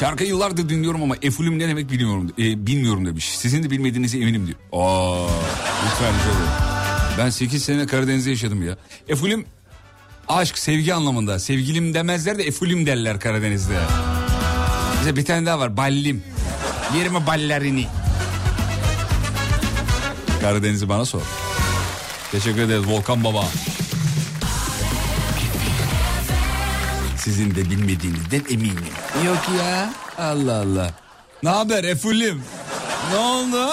Şarkıyı yıllardır dinliyorum ama efulim ne demek bilmiyorum, e, bilmiyorum demiş. Sizin de bilmediğinize eminim diyor. Aa, lütfen şöyle. Ben 8 sene Karadeniz'de yaşadım ya. Efulim aşk, sevgi anlamında. Sevgilim demezler de efulim derler Karadeniz'de. Bize bir tane daha var ballim. Yerime ballerini. Karadeniz'i bana sor. Teşekkür ederiz Volkan Baba. Sizin de bilmediğinizden eminim. Yok ya. Allah Allah. Ne haber Efulim? Ne oldu?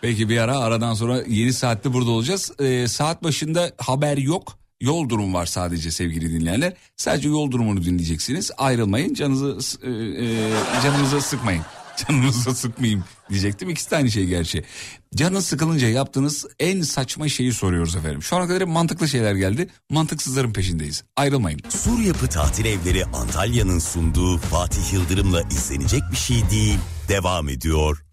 Peki bir ara aradan sonra yeni saatte burada olacağız. Ee, saat başında haber yok. Yol durum var sadece sevgili dinleyenler. Sadece yol durumunu dinleyeceksiniz. Ayrılmayın canınızı e, e, canınızı sıkmayın. Canınızı sıkmayayım diyecektim. İkisi de aynı şey gerçi. Canınız sıkılınca yaptığınız en saçma şeyi soruyoruz efendim. Şu ana kadar mantıklı şeyler geldi. Mantıksızların peşindeyiz. Ayrılmayın. Sur Yapı Tatil Evleri Antalya'nın sunduğu Fatih Yıldırım'la izlenecek bir şey değil. Devam ediyor.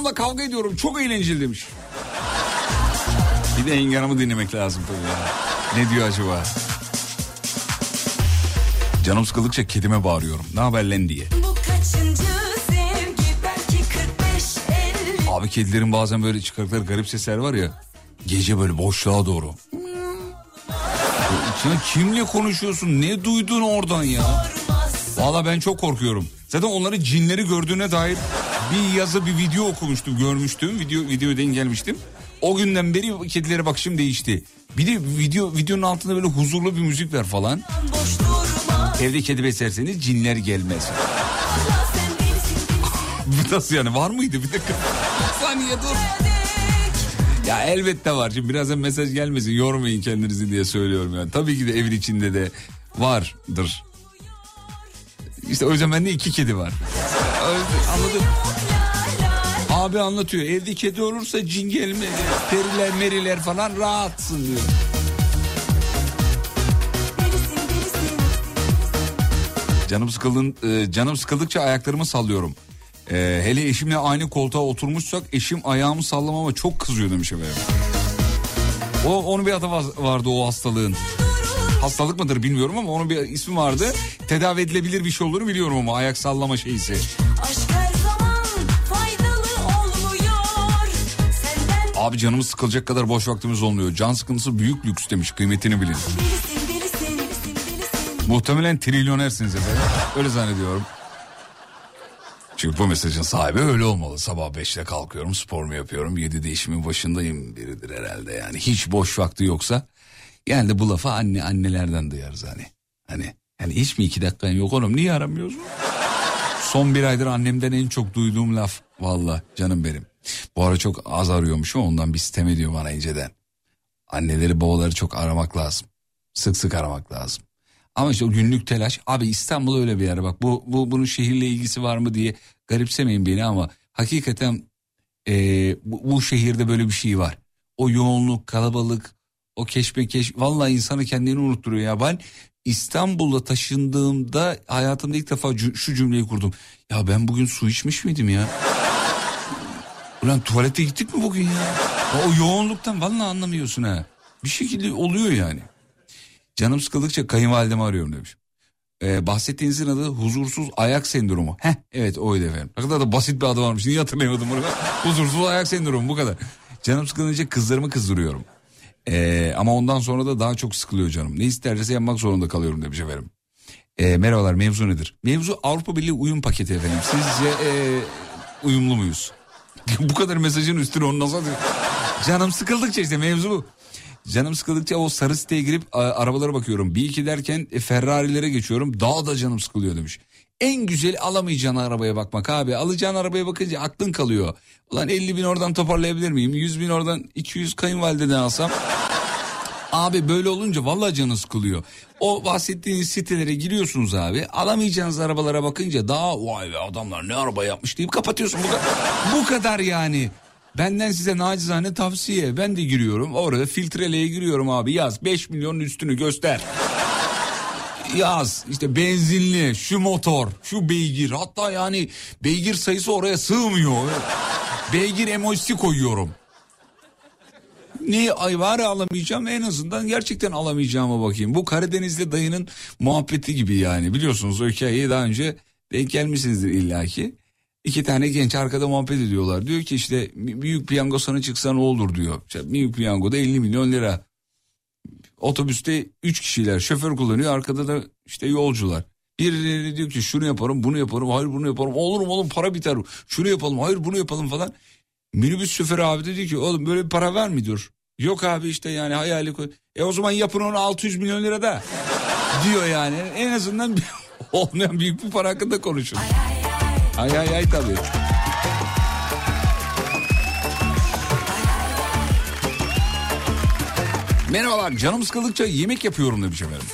Hanımla kavga ediyorum. Çok eğlenceli demiş. Bir de Engin Hanım'ı dinlemek lazım tabii ya. Ne diyor acaba? Canım sıkıldıkça kedime bağırıyorum. Ne haber lan diye. Bu kaçıncı sevgi belki 45 50 Abi kedilerin bazen böyle çıkardıkları garip sesler var ya. Gece böyle boşluğa doğru. Ya kimle konuşuyorsun? Ne duydun oradan ya? Valla ben çok korkuyorum. Zaten onları cinleri gördüğüne dair bir yazı bir video okumuştum görmüştüm. Video videoya denk gelmiştim. O günden beri kedilere bakışım değişti. Bir de video videonun altında böyle huzurlu bir müzik ver falan. Evde kedi beslerseniz cinler gelmez. Bu Nasıl yani var mıydı bir dakika? Saniye dur. Ya elbette var. Şimdi birazdan mesaj gelmesin yormayın kendinizi diye söylüyorum yani. Tabii ki de evin içinde de vardır. İşte o yüzden bende iki kedi var. Anladın? Abi anlatıyor. Evde kedi olursa cin gelmez. Periler meriler falan rahatsın diyor. Canım sıkıldın, e, canım sıkıldıkça ayaklarımı sallıyorum. E, hele eşimle aynı koltuğa oturmuşsak eşim ayağımı sallamama çok kızıyor demiş efendim. O, onun bir adı var- vardı o hastalığın. Hastalık mıdır bilmiyorum ama onun bir ismi vardı. Tedavi edilebilir bir şey olduğunu biliyorum ama ayak sallama şeysi. Abi canımız sıkılacak kadar boş vaktimiz olmuyor. Can sıkıntısı büyük lüks demiş kıymetini bilin. Muhtemelen trilyonersiniz efendim. Öyle zannediyorum. Çünkü bu mesajın sahibi öyle olmalı. Sabah 5'te kalkıyorum, sporumu yapıyorum. 7'de işimin başındayım biridir herhalde yani. Hiç boş vakti yoksa. Genelde bu lafı anne annelerden duyarız hani. Hani yani hiç mi iki dakikan yok oğlum niye aramıyorsun? Son bir aydır annemden en çok duyduğum laf. Valla canım benim. Bu ara çok az arıyormuşum ondan bir sitem ediyor bana inceden. Anneleri babaları çok aramak lazım. Sık sık aramak lazım. Ama işte o günlük telaş. Abi İstanbul öyle bir yer bak. Bu, bu bunun şehirle ilgisi var mı diye garipsemeyin beni ama hakikaten eee, bu, bu şehirde böyle bir şey var. O yoğunluk, kalabalık, o keşmekeş vallahi insanı kendini unutturuyor ya. Ben İstanbul'a taşındığımda hayatımda ilk defa şu cümleyi kurdum. Ya ben bugün su içmiş miydim ya? Ulan tuvalete gittik mi bugün ya? Ya O yoğunluktan vallahi anlamıyorsun ha. Bir şekilde oluyor yani. Canım sıkıldıkça kayınvalidemi arıyorum demiş. Ee, bahsettiğinizin adı huzursuz ayak sendromu. Heh evet oydu efendim. Ne kadar da basit bir adı varmış. Niye hatırlayamadım bunu huzursuz ayak sendromu bu kadar. Canım sıkılınca kızlarımı kızdırıyorum. Ee, ama ondan sonra da daha çok sıkılıyor canım. Ne isterse yapmak zorunda kalıyorum demiş efendim. Ee, merhabalar mevzu nedir? Mevzu Avrupa Birliği uyum paketi efendim. Sizce ee, uyumlu muyuz? bu kadar mesajın üstüne onu nasıl? Canım sıkıldıkça işte mevzu bu. Canım sıkıldıkça o sarı siteye girip a, arabalara bakıyorum. Bir iki derken e, Ferrari'lere geçiyorum. Daha da canım sıkılıyor demiş. En güzel alamayacağın arabaya bakmak abi. Alacağın arabaya bakınca aklın kalıyor. Ulan 50 bin oradan toparlayabilir miyim? 100 bin oradan 200 kayınvalideden alsam. Abi böyle olunca vallahi canı sıkılıyor. O bahsettiğiniz sitelere giriyorsunuz abi. Alamayacağınız arabalara bakınca daha vay be adamlar ne araba yapmış deyip kapatıyorsun. Bu kadar, bu kadar yani. Benden size nacizane tavsiye. Ben de giriyorum. Orada filtreleye giriyorum abi. Yaz 5 milyonun üstünü göster. Yaz işte benzinli, şu motor, şu beygir. Hatta yani beygir sayısı oraya sığmıyor. Beygir emojisi koyuyorum. Neyi ay var ya alamayacağım en azından gerçekten alamayacağıma bakayım. Bu Karadenizli dayının muhabbeti gibi yani biliyorsunuz o hikayeyi daha önce denk gelmişsinizdir illaki. İki tane genç arkada muhabbet ediyorlar. Diyor ki işte büyük piyango sana çıksa ne olur diyor. İşte büyük piyangoda 50 milyon lira. Otobüste 3 kişiler şoför kullanıyor arkada da işte yolcular. Birileri diyor ki şunu yaparım bunu yaparım hayır bunu yaparım olur mu oğlum para biter şunu yapalım hayır bunu yapalım falan. Minibüs şoförü abi de diyor ki oğlum böyle bir para diyor. Yok abi işte yani hayali koy. E o zaman yapın onu 600 milyon lira da diyor yani. En azından olmayan büyük bir para hakkında konuşun. Ay ay ay tabii. Merhabalar canım sıkıldıkça yemek yapıyorum demiş efendim.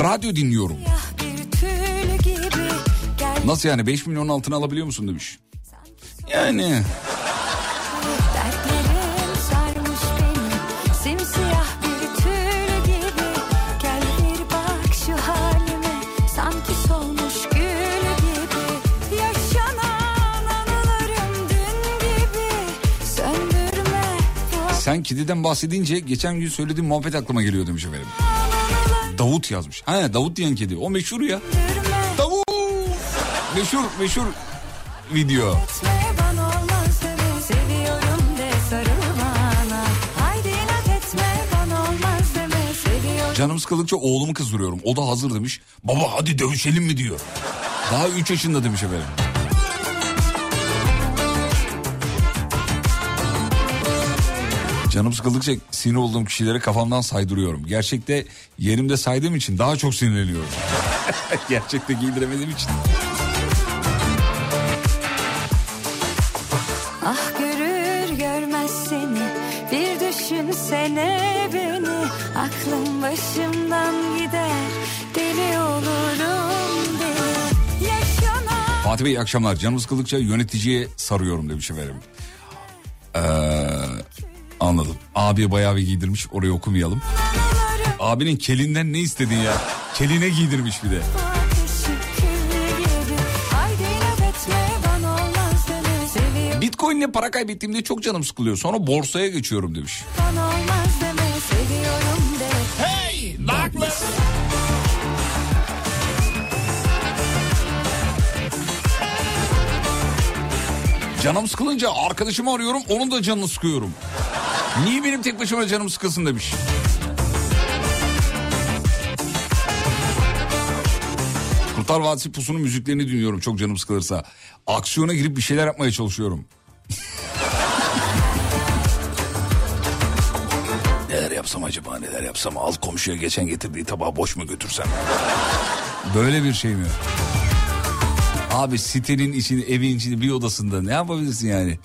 Radyo dinliyorum. Nasıl yani 5 milyonun altına alabiliyor musun demiş. Yani Sen kediden bahsedince geçen gün söylediğim muhabbet aklıma geliyor demiş efendim. Davut yazmış. Ha Davut diyen kedi. O meşhur ya. Davut. Meşhur meşhur video. Canım sıkıldıkça oğlumu kızdırıyorum. O da hazır demiş. Baba hadi dövüşelim mi diyor. Daha 3 yaşında demiş efendim. Canım sıkıldıkça sinir olduğum kişilere kafamdan saydırıyorum. Gerçekte yerimde saydığım için daha çok sinirleniyorum. Gerçekte giydiremediğim için. Ah görür görmez seni Bir düşünsene beni Aklım başımdan gider Deli olurum deli Yaşanan Fatih Bey iyi akşamlar. Canım sıkıldıkça yöneticiye sarıyorum demiş efendim. Ee, anladım. Abi bayağı bir giydirmiş orayı okumayalım. Abinin kelinden ne istedin ya? Keline giydirmiş bir de. Bitcoin'le para kaybettiğimde çok canım sıkılıyor. Sonra borsaya geçiyorum demiş. Seviyorum de Canım sıkılınca arkadaşımı arıyorum onun da canını sıkıyorum. Niye benim tek başıma canım sıkılsın demiş. Kurtar Vadisi Pusu'nun müziklerini dinliyorum çok canım sıkılırsa. Aksiyona girip bir şeyler yapmaya çalışıyorum. neler yapsam acaba neler yapsam al komşuya geçen getirdiği tabağı boş mu götürsem? Böyle bir şey mi? Abi sitenin içinde evin içinde bir odasında ne yapabilirsin yani?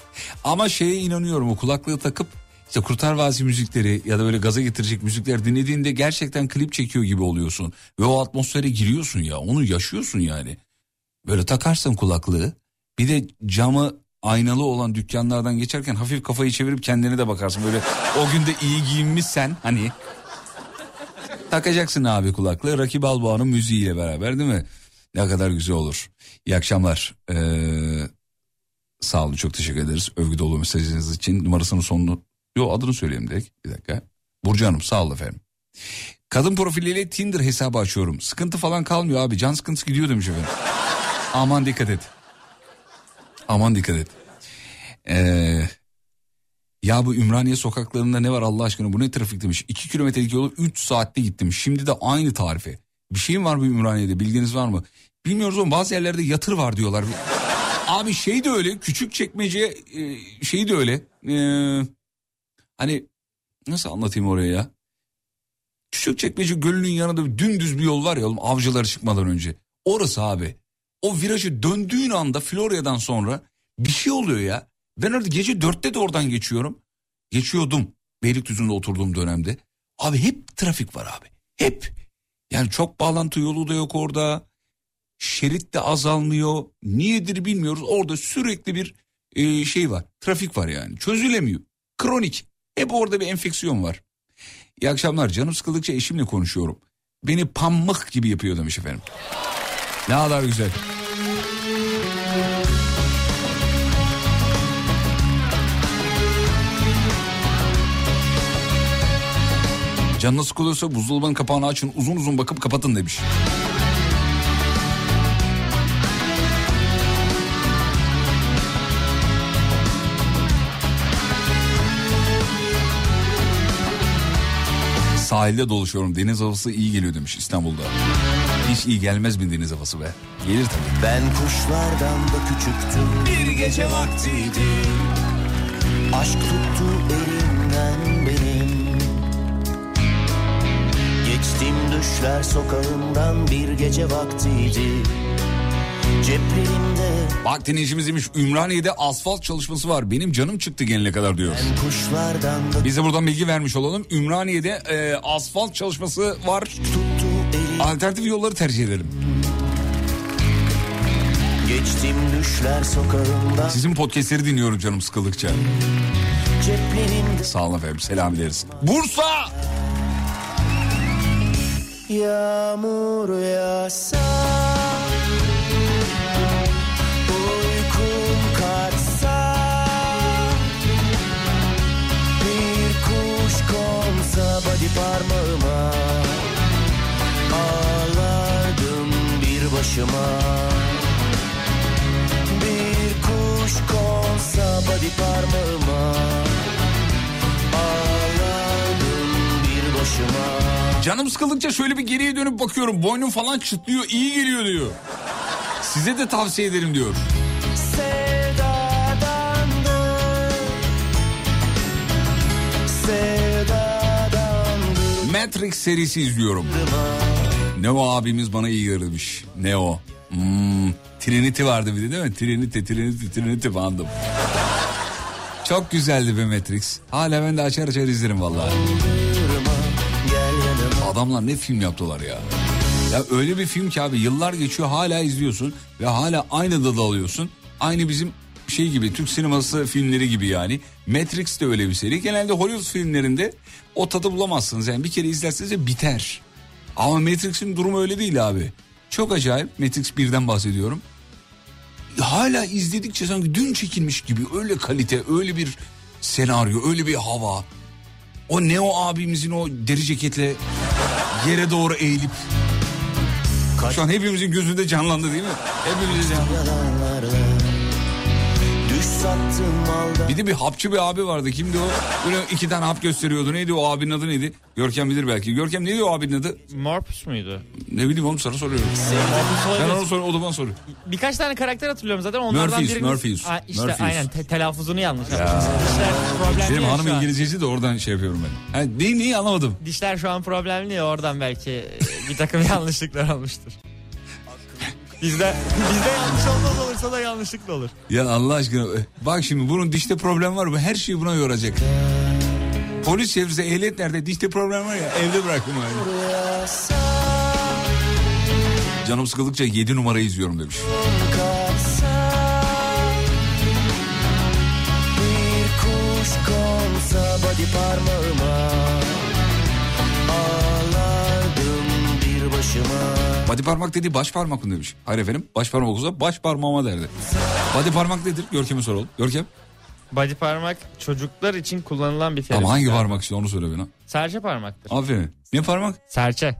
Ama şeye inanıyorum o kulaklığı takıp işte Kurtar Vadisi müzikleri ya da böyle gaza getirecek müzikler dinlediğinde gerçekten klip çekiyor gibi oluyorsun. Ve o atmosfere giriyorsun ya onu yaşıyorsun yani. Böyle takarsın kulaklığı bir de camı aynalı olan dükkanlardan geçerken hafif kafayı çevirip kendine de bakarsın. Böyle o günde iyi giyinmişsen hani takacaksın abi kulaklığı Rakip Balboğa'nın müziğiyle beraber değil mi? Ne kadar güzel olur. İyi akşamlar. Ee, sağ olun çok teşekkür ederiz. Övgü dolu mesajınız için numarasının sonunu... Yo adını söyleyeyim direkt. Bir dakika. Burcu Hanım sağ olun efendim. Kadın profiliyle Tinder hesabı açıyorum. Sıkıntı falan kalmıyor abi. Can sıkıntısı gidiyor demiş efendim. Aman dikkat et. Aman dikkat et. Ee, ya bu Ümraniye sokaklarında ne var Allah aşkına bu ne trafik demiş. 2 kilometrelik yolu 3 saatte gittim. Şimdi de aynı tarife. Bir şeyim var mı Ümraniye'de bilginiz var mı? Bilmiyoruz ama bazı yerlerde yatır var diyorlar. Abi şey de öyle küçük çekmece e, şey de öyle. Ee, hani nasıl anlatayım oraya ya? Küçük çekmece gölünün yanında bir dümdüz bir yol var ya oğlum avcılar çıkmadan önce. Orası abi. O virajı döndüğün anda Florya'dan sonra bir şey oluyor ya. Ben orada gece dörtte de oradan geçiyorum. Geçiyordum Beylikdüzü'nde oturduğum dönemde. Abi hep trafik var abi. Hep. Yani çok bağlantı yolu da yok orada. Şerit de azalmıyor. Niyedir bilmiyoruz. Orada sürekli bir e, şey var. Trafik var yani. Çözülemiyor. Kronik. Hep orada bir enfeksiyon var. İyi akşamlar. Canım sıkıldıkça eşimle konuşuyorum. Beni pamuk gibi yapıyor demiş efendim. Ne kadar güzel. Canınız sıkılıyorsa buzdolabının kapağını açın uzun uzun bakıp kapatın demiş. Sahilde dolaşıyorum deniz havası iyi geliyor demiş İstanbul'da. Hiç iyi gelmez mi deniz havası be? Gelir tabii. Ben kuşlardan da küçüktüm Bir gece vaktiydi Aşk tuttu elimden benim Geçtim düşler sokağından bir gece vaktiydi Ceplerimde Bak dinleyicimiz demiş Ümraniye'de asfalt çalışması var. Benim canım çıktı gelene kadar diyor. da Biz de buradan bilgi vermiş olalım. Ümraniye'de e, asfalt çalışması var. Alternatif yolları tercih edelim. Geçtim düşler sokağından Sizin podcastleri dinliyorum canım sıkıldıkça. Ceplerimde Sağ olun efendim selam ederiz. Bursa! Yağmur yağsa parmağıma Ağlardım bir başıma Bir kuş konsa body parmağıma Ağlardım bir başıma Canım sıkıldıkça şöyle bir geriye dönüp bakıyorum. Boynum falan çıtlıyor iyi geliyor diyor. Size de tavsiye ederim diyor. Sevdadandır Sevdadandır Matrix serisi izliyorum. Neo abimiz bana iyi gelmiş. Neo. Hmm, Trinity vardı bir de değil mi? Trinity, Trinity, Trinity bandım. Çok güzeldi be Matrix. Hala ben de açar açar izlerim vallahi. Adamlar ne film yaptılar ya. Ya öyle bir film ki abi yıllar geçiyor hala izliyorsun ve hala aynı tadı alıyorsun. Aynı bizim şey gibi Türk sineması filmleri gibi yani. Matrix de öyle bir seri. Genelde Hollywood filmlerinde o tadı bulamazsınız. Yani bir kere izlerseniz de biter. Ama Matrix'in durumu öyle değil abi. Çok acayip. Matrix 1'den bahsediyorum. Hala izledikçe sanki dün çekilmiş gibi öyle kalite, öyle bir senaryo, öyle bir hava. O Neo abimizin o deri ceketle yere doğru eğilip şu an hepimizin gözünde canlandı değil mi? Hepimizin canlandı. Bir de bir hapçı bir abi vardı. Kimdi o? Böyle iki tane hap gösteriyordu. Neydi o abinin adı neydi? Görkem bilir belki. Görkem neydi o abinin adı? Morpus muydu? Ne bileyim oğlum sana soruyorum. Ben onu soruyorum o da bana soruyor. Birkaç tane karakter hatırlıyorum zaten. Onlardan Murphys, biriniz... Murphys, Aa, işte Murphys. aynen te- telaffuzunu yanlış yapmışsın. Dişler problemli Benim ya hanım. İngilizcesi de oradan şey yapıyorum ben. Ha, neyi neyi anlamadım. Dişler şu an problemli ya oradan belki bir takım yanlışlıklar olmuştur. Bizde bizde yanlış olmaz olursa da yanlışlıkla olur. Ya Allah aşkına e, bak şimdi bunun dişte problem var mı? Her şeyi buna yoracak. Polis çevirse ehliyet nerede? Dişte problem var ya evde bıraktım öyle. Canım sıkıldıkça 7 numarayı izliyorum demiş. Bir kuş konsa body parmağıma Body parmak dedi baş parmak mı demiş. Hayır efendim baş parmak olsa baş parmağıma derdi. Body parmak nedir? Görkem'e soralım. Görkem. Body parmak çocuklar için kullanılan bir terim. Ama hangi parmak işte onu söyle bana. Serçe parmaktır. Aferin. Ne parmak? Serçe.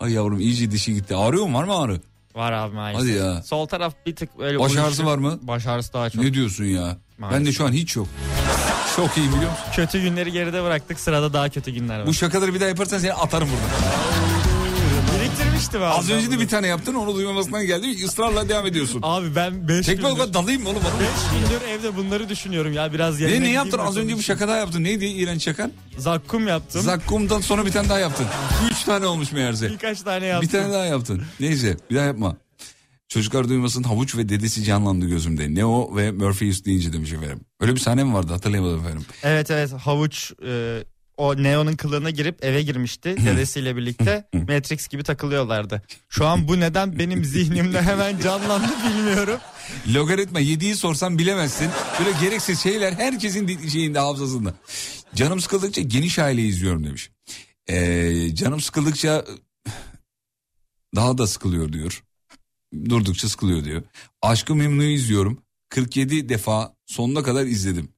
Ay yavrum iyice dişi gitti. Ağrıyor mu var mı ağrı? Var abi maalesef. Hadi ya. Sol taraf bir tık böyle Baş ağrısı var mı? Baş ağrısı daha çok. Ne diyorsun ya? Maalesef. Ben de şu an hiç yok. Çok iyi biliyor musun? Kötü günleri geride bıraktık sırada daha kötü günler var. Bu şakaları bir daha yaparsan seni atarım buradan. Biriktirmiştim abi. Az önce de bir tane yaptın onu duymamasından geldi. ısrarla devam ediyorsun. Abi ben 5 Tekme gündür, dalayım mı oğlum? bana? beş gündür evde bunları düşünüyorum ya biraz yerine Ne, ne yaptın? Az önce bir şaka daha yaptın. Neydi iğrenç şakan? Zakkum yaptım. Zakkum'dan sonra bir tane daha yaptın. Üç tane olmuş meğerse. Birkaç tane yaptım. Bir tane daha yaptın. Neyse bir daha yapma. Çocuklar duymasın havuç ve dedesi canlandı gözümde. Neo ve Murphy deyince demiş efendim. Öyle bir sahne mi vardı hatırlayamadım efendim. Evet evet havuç e, o Neo'nun kılığına girip eve girmişti dedesiyle birlikte. Matrix gibi takılıyorlardı. Şu an bu neden benim zihnimde hemen canlandı bilmiyorum. Logaritma 7'yi sorsan bilemezsin. Böyle gereksiz şeyler herkesin şeyinde hafızasında. Canım sıkıldıkça geniş aile izliyorum demiş. Ee, canım sıkıldıkça daha da sıkılıyor diyor. Durdukça sıkılıyor diyor. Aşkı Memnu'yu izliyorum. 47 defa sonuna kadar izledim.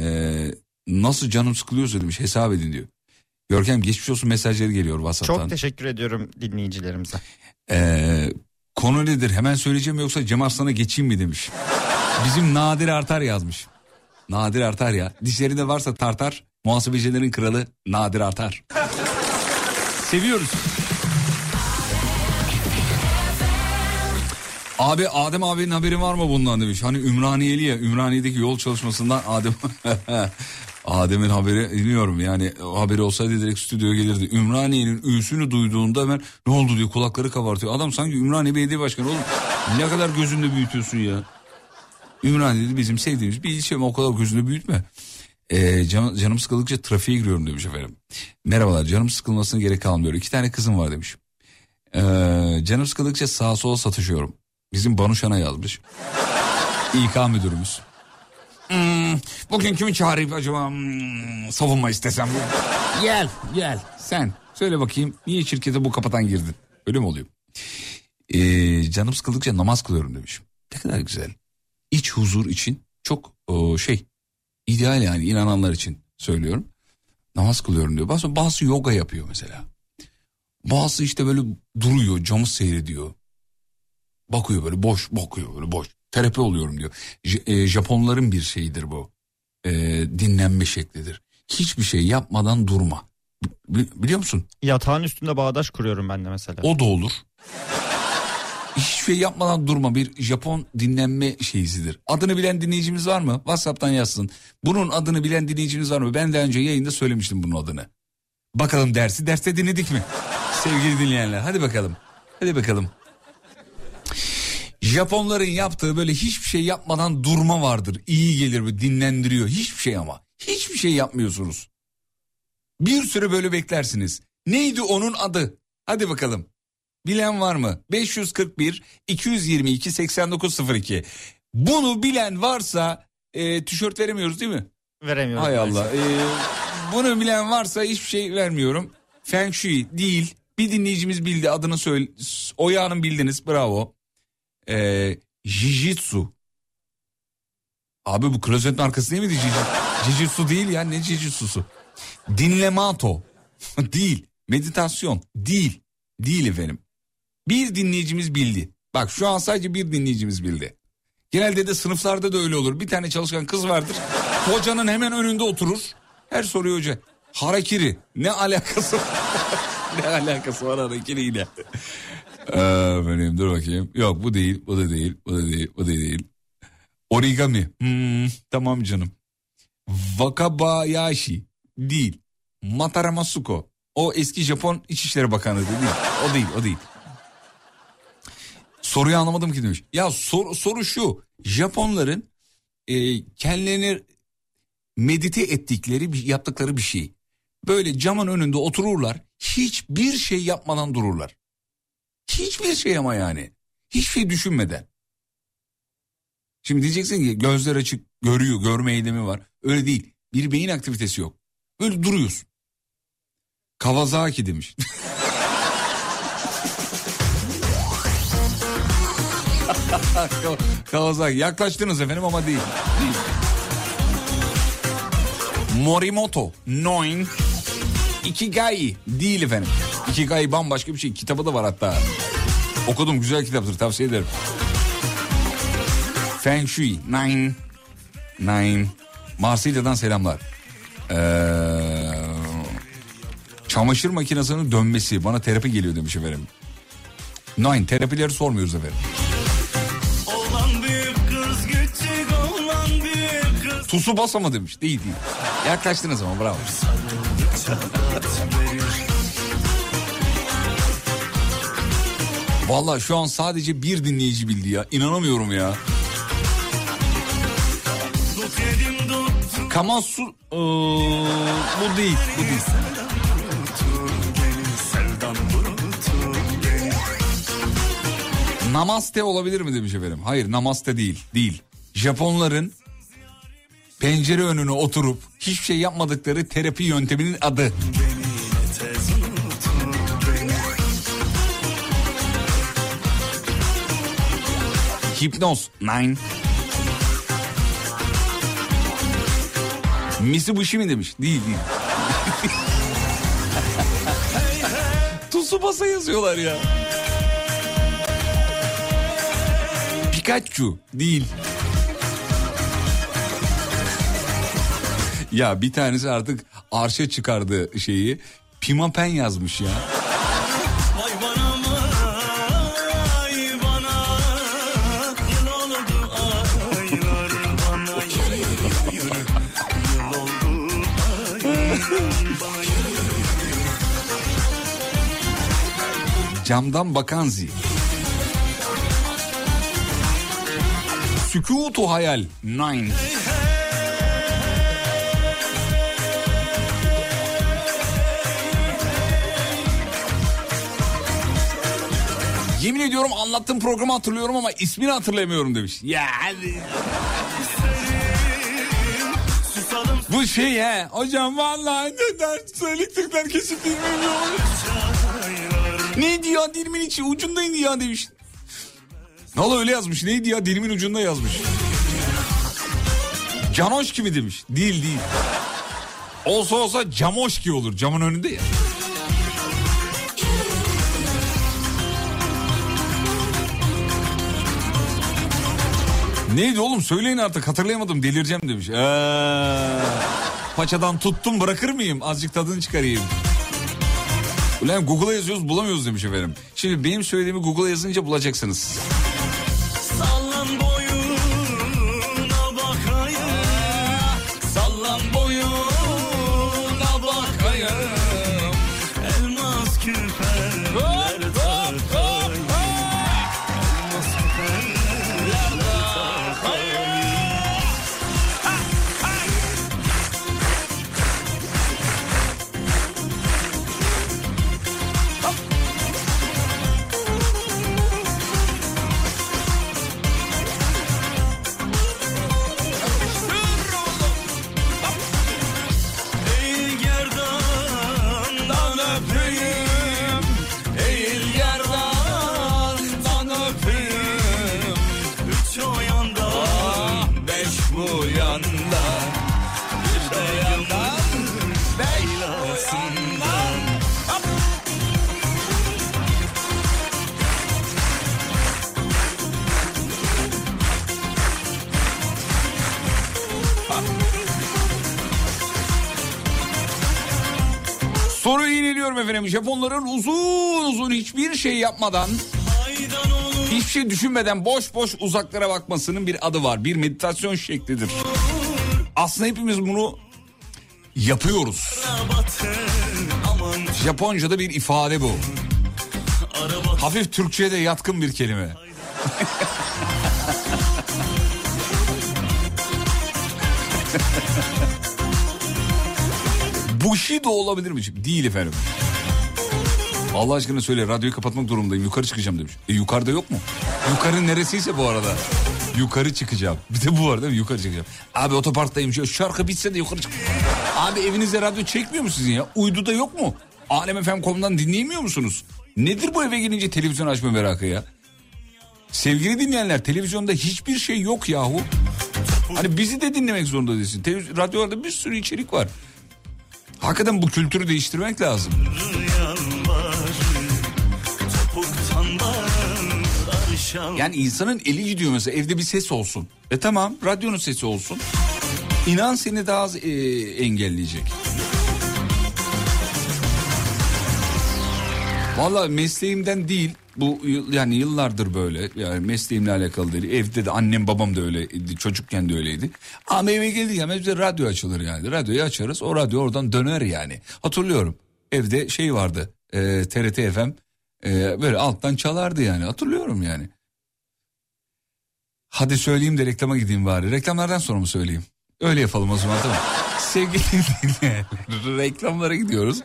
Ee, nasıl canım sıkılıyorsa demiş hesap edin diyor. Görkem geçmiş olsun mesajları geliyor WhatsApp'tan. Çok teşekkür ediyorum dinleyicilerimize. Ee, konu nedir hemen söyleyeceğim yoksa Cem Arslan'a geçeyim mi demiş. Bizim Nadir Artar yazmış. Nadir Artar ya. Dişlerinde varsa tartar muhasebecilerin kralı Nadir Artar. Seviyoruz. Abi Adem abinin haberi var mı bundan demiş. Hani Ümraniyeli ya Ümraniye'deki yol çalışmasından Adem Adem'in haberi bilmiyorum yani o haberi olsaydı direkt stüdyoya gelirdi. Ümraniye'nin ünsünü duyduğunda hemen ne oldu diyor kulakları kabartıyor. Adam sanki Ümraniye Belediye Başkanı oğlum ne kadar gözünde büyütüyorsun ya. Ümraniye'de bizim sevdiğimiz bir ilçe ama o kadar gözünde büyütme. Ee, can- canım sıkıldıkça trafiğe giriyorum demiş efendim. Merhabalar canım sıkılmasına gerek kalmıyor. İki tane kızım var demiş. Ee, canım sıkıldıkça sağa sola satışıyorum. Bizim Banuşan'a yazmış. İK müdürümüz. Hmm, bugün kimi çağırayım acaba Hmm, savunma istesem? gel gel sen söyle bakayım niye şirkete bu kapatan girdin? Öyle mi oluyor? Ee, canım sıkıldıkça namaz kılıyorum demiş. Ne kadar güzel. İç huzur için çok o, şey ideal yani inananlar için söylüyorum. Namaz kılıyorum diyor. Bazı, bazı yoga yapıyor mesela. Bazı işte böyle duruyor camı seyrediyor. Bakıyor böyle boş bakıyor böyle boş. Terapi oluyorum diyor. J- e, Japonların bir şeyidir bu. E, dinlenme şeklidir. Hiçbir şey yapmadan durma. Bi- biliyor musun? Yatağın üstünde bağdaş kuruyorum ben de mesela. O da olur. Hiçbir şey yapmadan durma bir Japon dinlenme şeysidir. Adını bilen dinleyicimiz var mı? WhatsApp'tan yazsın. Bunun adını bilen dinleyicimiz var mı? Ben daha önce yayında söylemiştim bunun adını. Bakalım dersi derste dinledik mi? Sevgili dinleyenler hadi bakalım. Hadi bakalım. Japonların yaptığı böyle hiçbir şey yapmadan durma vardır. İyi gelir bu dinlendiriyor. Hiçbir şey ama. Hiçbir şey yapmıyorsunuz. Bir süre böyle beklersiniz. Neydi onun adı? Hadi bakalım. Bilen var mı? 541 222 8902. Bunu bilen varsa e, tişört veremiyoruz değil mi? Veremiyorum. Hay. Allah. E, bunu bilen varsa hiçbir şey vermiyorum. Feng Shui değil. Bir dinleyicimiz bildi adını söyle. Oya Hanım bildiniz bravo. E, Jijitsu. Abi bu klozetin arkası değil miydi Jijitsu? Jijitsu değil ya ne Jijitsu'su? Dinlemato. değil. Meditasyon. Değil. Değil efendim. Bir dinleyicimiz bildi. Bak şu an sadece bir dinleyicimiz bildi. Genelde de sınıflarda da öyle olur. Bir tane çalışkan kız vardır. Hocanın hemen önünde oturur. Her soruyor hoca. Harakiri. Ne alakası var? ne alakası var harakiriyle? Efendim dur bakayım. Yok bu değil, bu da değil, bu da değil, bu da değil. Origami. Hmm, tamam canım. Wakabayashi. Değil. Mataramasuko. O eski Japon İçişleri Bakanı değil. O değil, o değil. Soruyu anlamadım ki demiş. Ya sor, soru şu. Japonların e, kendilerini medite ettikleri, bir, yaptıkları bir şey. Böyle camın önünde otururlar. Hiçbir şey yapmadan dururlar. Hiçbir şey ama yani. Hiçbir şey düşünmeden. Şimdi diyeceksin ki gözler açık görüyor, görme eylemi var. Öyle değil. Bir beyin aktivitesi yok. Böyle duruyorsun. Kawasaki demiş. Kawasaki yaklaştınız efendim ama değil. değil. Morimoto, Noin, Ikigai değil efendim. Ikigai bambaşka bir şey. Kitabı da var hatta. Okudum güzel kitaptır tavsiye ederim. Feng Shui, Nine, Nine. Marsilya'dan selamlar. Ee, çamaşır makinesinin dönmesi bana terapi geliyor demiş efendim. Nine terapileri sormuyoruz efendim. Tusu basa mı demiş. Değil değil. Yaklaştınız ama bravo. Vallahi şu an sadece bir dinleyici bildi ya. İnanamıyorum ya. Kamasu... Ee, bu değil. Bu değil. Namaste olabilir mi demiş efendim. Hayır namaste değil. Değil. Japonların pencere önüne oturup hiçbir şey yapmadıkları terapi yönteminin adı. Tez Hipnoz. Nine. Mitsubishi mi demiş? Değil değil. Tsubasa yazıyorlar ya. Pikachu değil. Ya bir tanesi artık arşa çıkardı şeyi. Pimapen yazmış ya. Camdan bakan zi. Sükutu hayal. Nine. Yemin ediyorum anlattığım programı hatırlıyorum ama ismini hatırlamıyorum demiş. Ya hadi. Bu şey he. Hocam vallahi neden söyledikler kesip bilmiyorum. Neydi ya dilimin içi ucundaydı ya demiş. Valla öyle yazmış. Neydi ya dilimin ucunda yazmış. Canoş kimi demiş. Değil değil. Olsa olsa camoşki olur camın önünde ya. Neydi oğlum söyleyin artık hatırlayamadım delireceğim demiş. Ee, paçadan tuttum bırakır mıyım azıcık tadını çıkarayım. Ulan Google'a yazıyoruz bulamıyoruz demiş efendim. Şimdi benim söylediğimi Google'a yazınca bulacaksınız. Efendim. Japonların uzun uzun hiçbir şey yapmadan, hiçbir şey düşünmeden boş boş uzaklara bakmasının bir adı var. Bir meditasyon şeklidir. Aslında hepimiz bunu yapıyoruz. Japonca'da bir ifade bu. Hafif Türkçe'ye de yatkın bir kelime. Bushido olabilir mi? Değil efendim. Allah aşkına söyle radyoyu kapatmak durumundayım yukarı çıkacağım demiş. E yukarıda yok mu? Yukarı neresiyse bu arada. Yukarı çıkacağım. Bir de bu var değil mi? Yukarı çıkacağım. Abi otoparktayım. Şu şarkı bitse de yukarı çık. Abi evinizde radyo çekmiyor mu sizin ya? Uyduda yok mu? Alemfm.com'dan dinleyemiyor musunuz? Nedir bu eve gelince televizyon açma merakı ya? Sevgili dinleyenler televizyonda hiçbir şey yok yahu. Hani bizi de dinlemek zorunda değilsin. Televiz- radyolarda bir sürü içerik var. Hakikaten bu kültürü değiştirmek lazım. Şal Yani insanın eli gidiyor mesela evde bir ses olsun. E tamam radyonun sesi olsun. İnan seni daha az e, engelleyecek. Valla mesleğimden değil bu yani yıllardır böyle yani mesleğimle alakalı değil. Evde de annem babam da öyleydi çocukken de öyleydi. Ama eve geldik ama bize radyo açılır yani. Radyoyu açarız o radyo oradan döner yani. Hatırlıyorum evde şey vardı e, TRT FM e, böyle alttan çalardı yani hatırlıyorum yani. Hadi söyleyeyim de reklama gideyim bari. Reklamlardan sonra mı söyleyeyim? Öyle yapalım o zaman tamam. Sevgili dinleyenler, reklamlara gidiyoruz.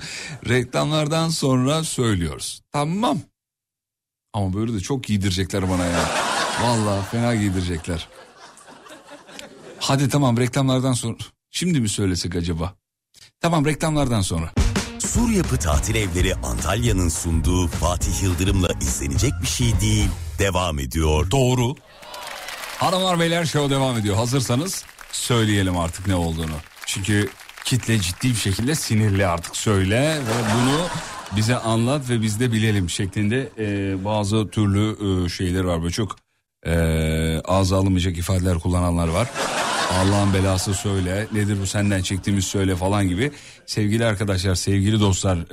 Reklamlardan sonra söylüyoruz. Tamam. Ama böyle de çok giydirecekler bana ya. Vallahi fena giydirecekler. Hadi tamam reklamlardan sonra. Şimdi mi söylesek acaba? Tamam reklamlardan sonra. Sur Yapı Tatil Evleri Antalya'nın sunduğu Fatih Yıldırım'la izlenecek bir şey değil. Devam ediyor. Doğru. Hanımlar beyler show devam ediyor. Hazırsanız söyleyelim artık ne olduğunu. Çünkü kitle ciddi bir şekilde sinirli artık söyle ve bunu bize anlat ve biz de bilelim şeklinde e, bazı türlü e, şeyler var. Böyle çok e, ağza alınmayacak ifadeler kullananlar var. Allah'ın belası söyle nedir bu senden çektiğimiz söyle falan gibi. Sevgili arkadaşlar sevgili dostlar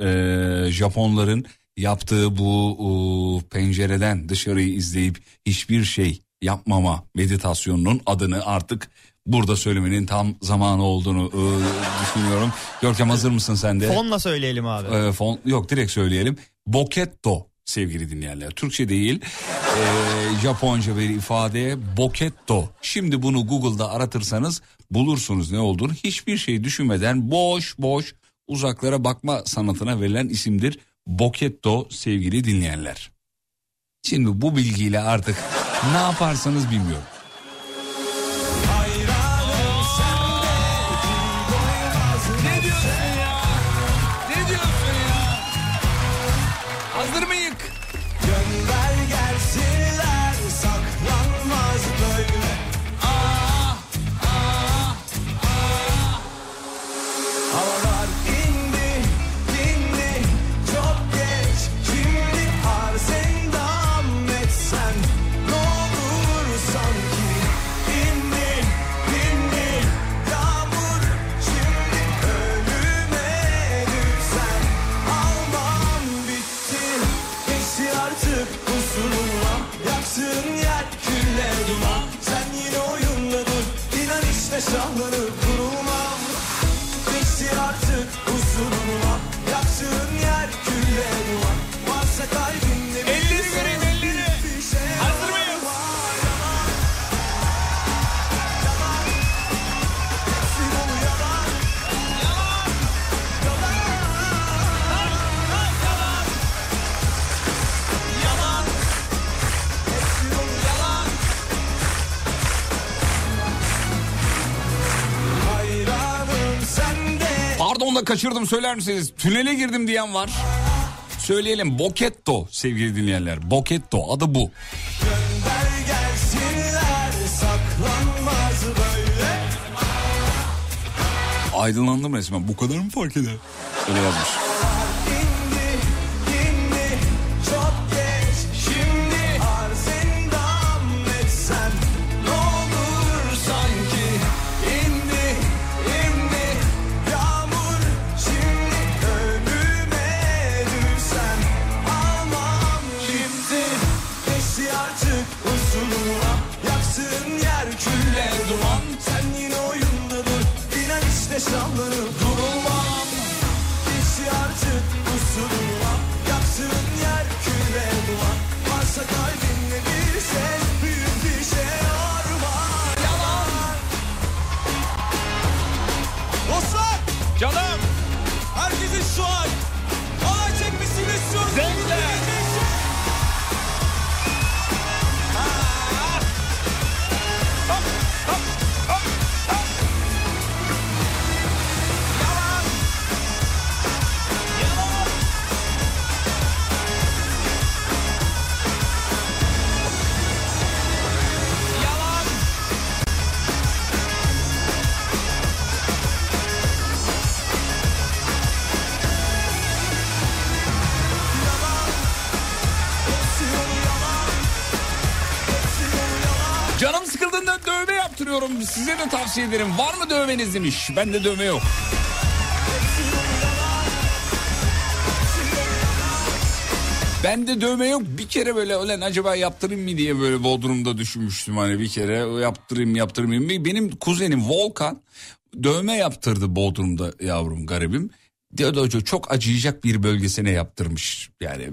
e, Japonların yaptığı bu e, pencereden dışarıyı izleyip hiçbir şey yapmama meditasyonunun adını artık burada söylemenin tam zamanı olduğunu e, düşünüyorum. Görkem hazır mısın sen de? Fonla söyleyelim abi. E, fon, yok direkt söyleyelim. Boketto sevgili dinleyenler. Türkçe değil e, Japonca bir ifade boketto. Şimdi bunu Google'da aratırsanız bulursunuz ne olduğunu. Hiçbir şey düşünmeden boş boş uzaklara bakma sanatına verilen isimdir. Boketto sevgili dinleyenler. Şimdi bu bilgiyle artık ne yaparsanız bilmiyorum. Abla kaçırdım söyler misiniz? Tünele girdim diyen var. Söyleyelim Boketto sevgili dinleyenler. Boketto adı bu. Aydınlandım resmen. Bu kadar mı fark eder? Öyle yazmış. Size de tavsiye ederim. Var mı dövmeniz demiş. Bende dövme yok. Bende dövme yok. Bir kere böyle ölen acaba yaptırayım mı diye böyle Bodrum'da düşünmüştüm hani bir kere yaptırayım yaptırayım mı? Benim kuzenim Volkan dövme yaptırdı Bodrum'da yavrum garibim. Diyor da çok acıyacak bir bölgesine yaptırmış. Yani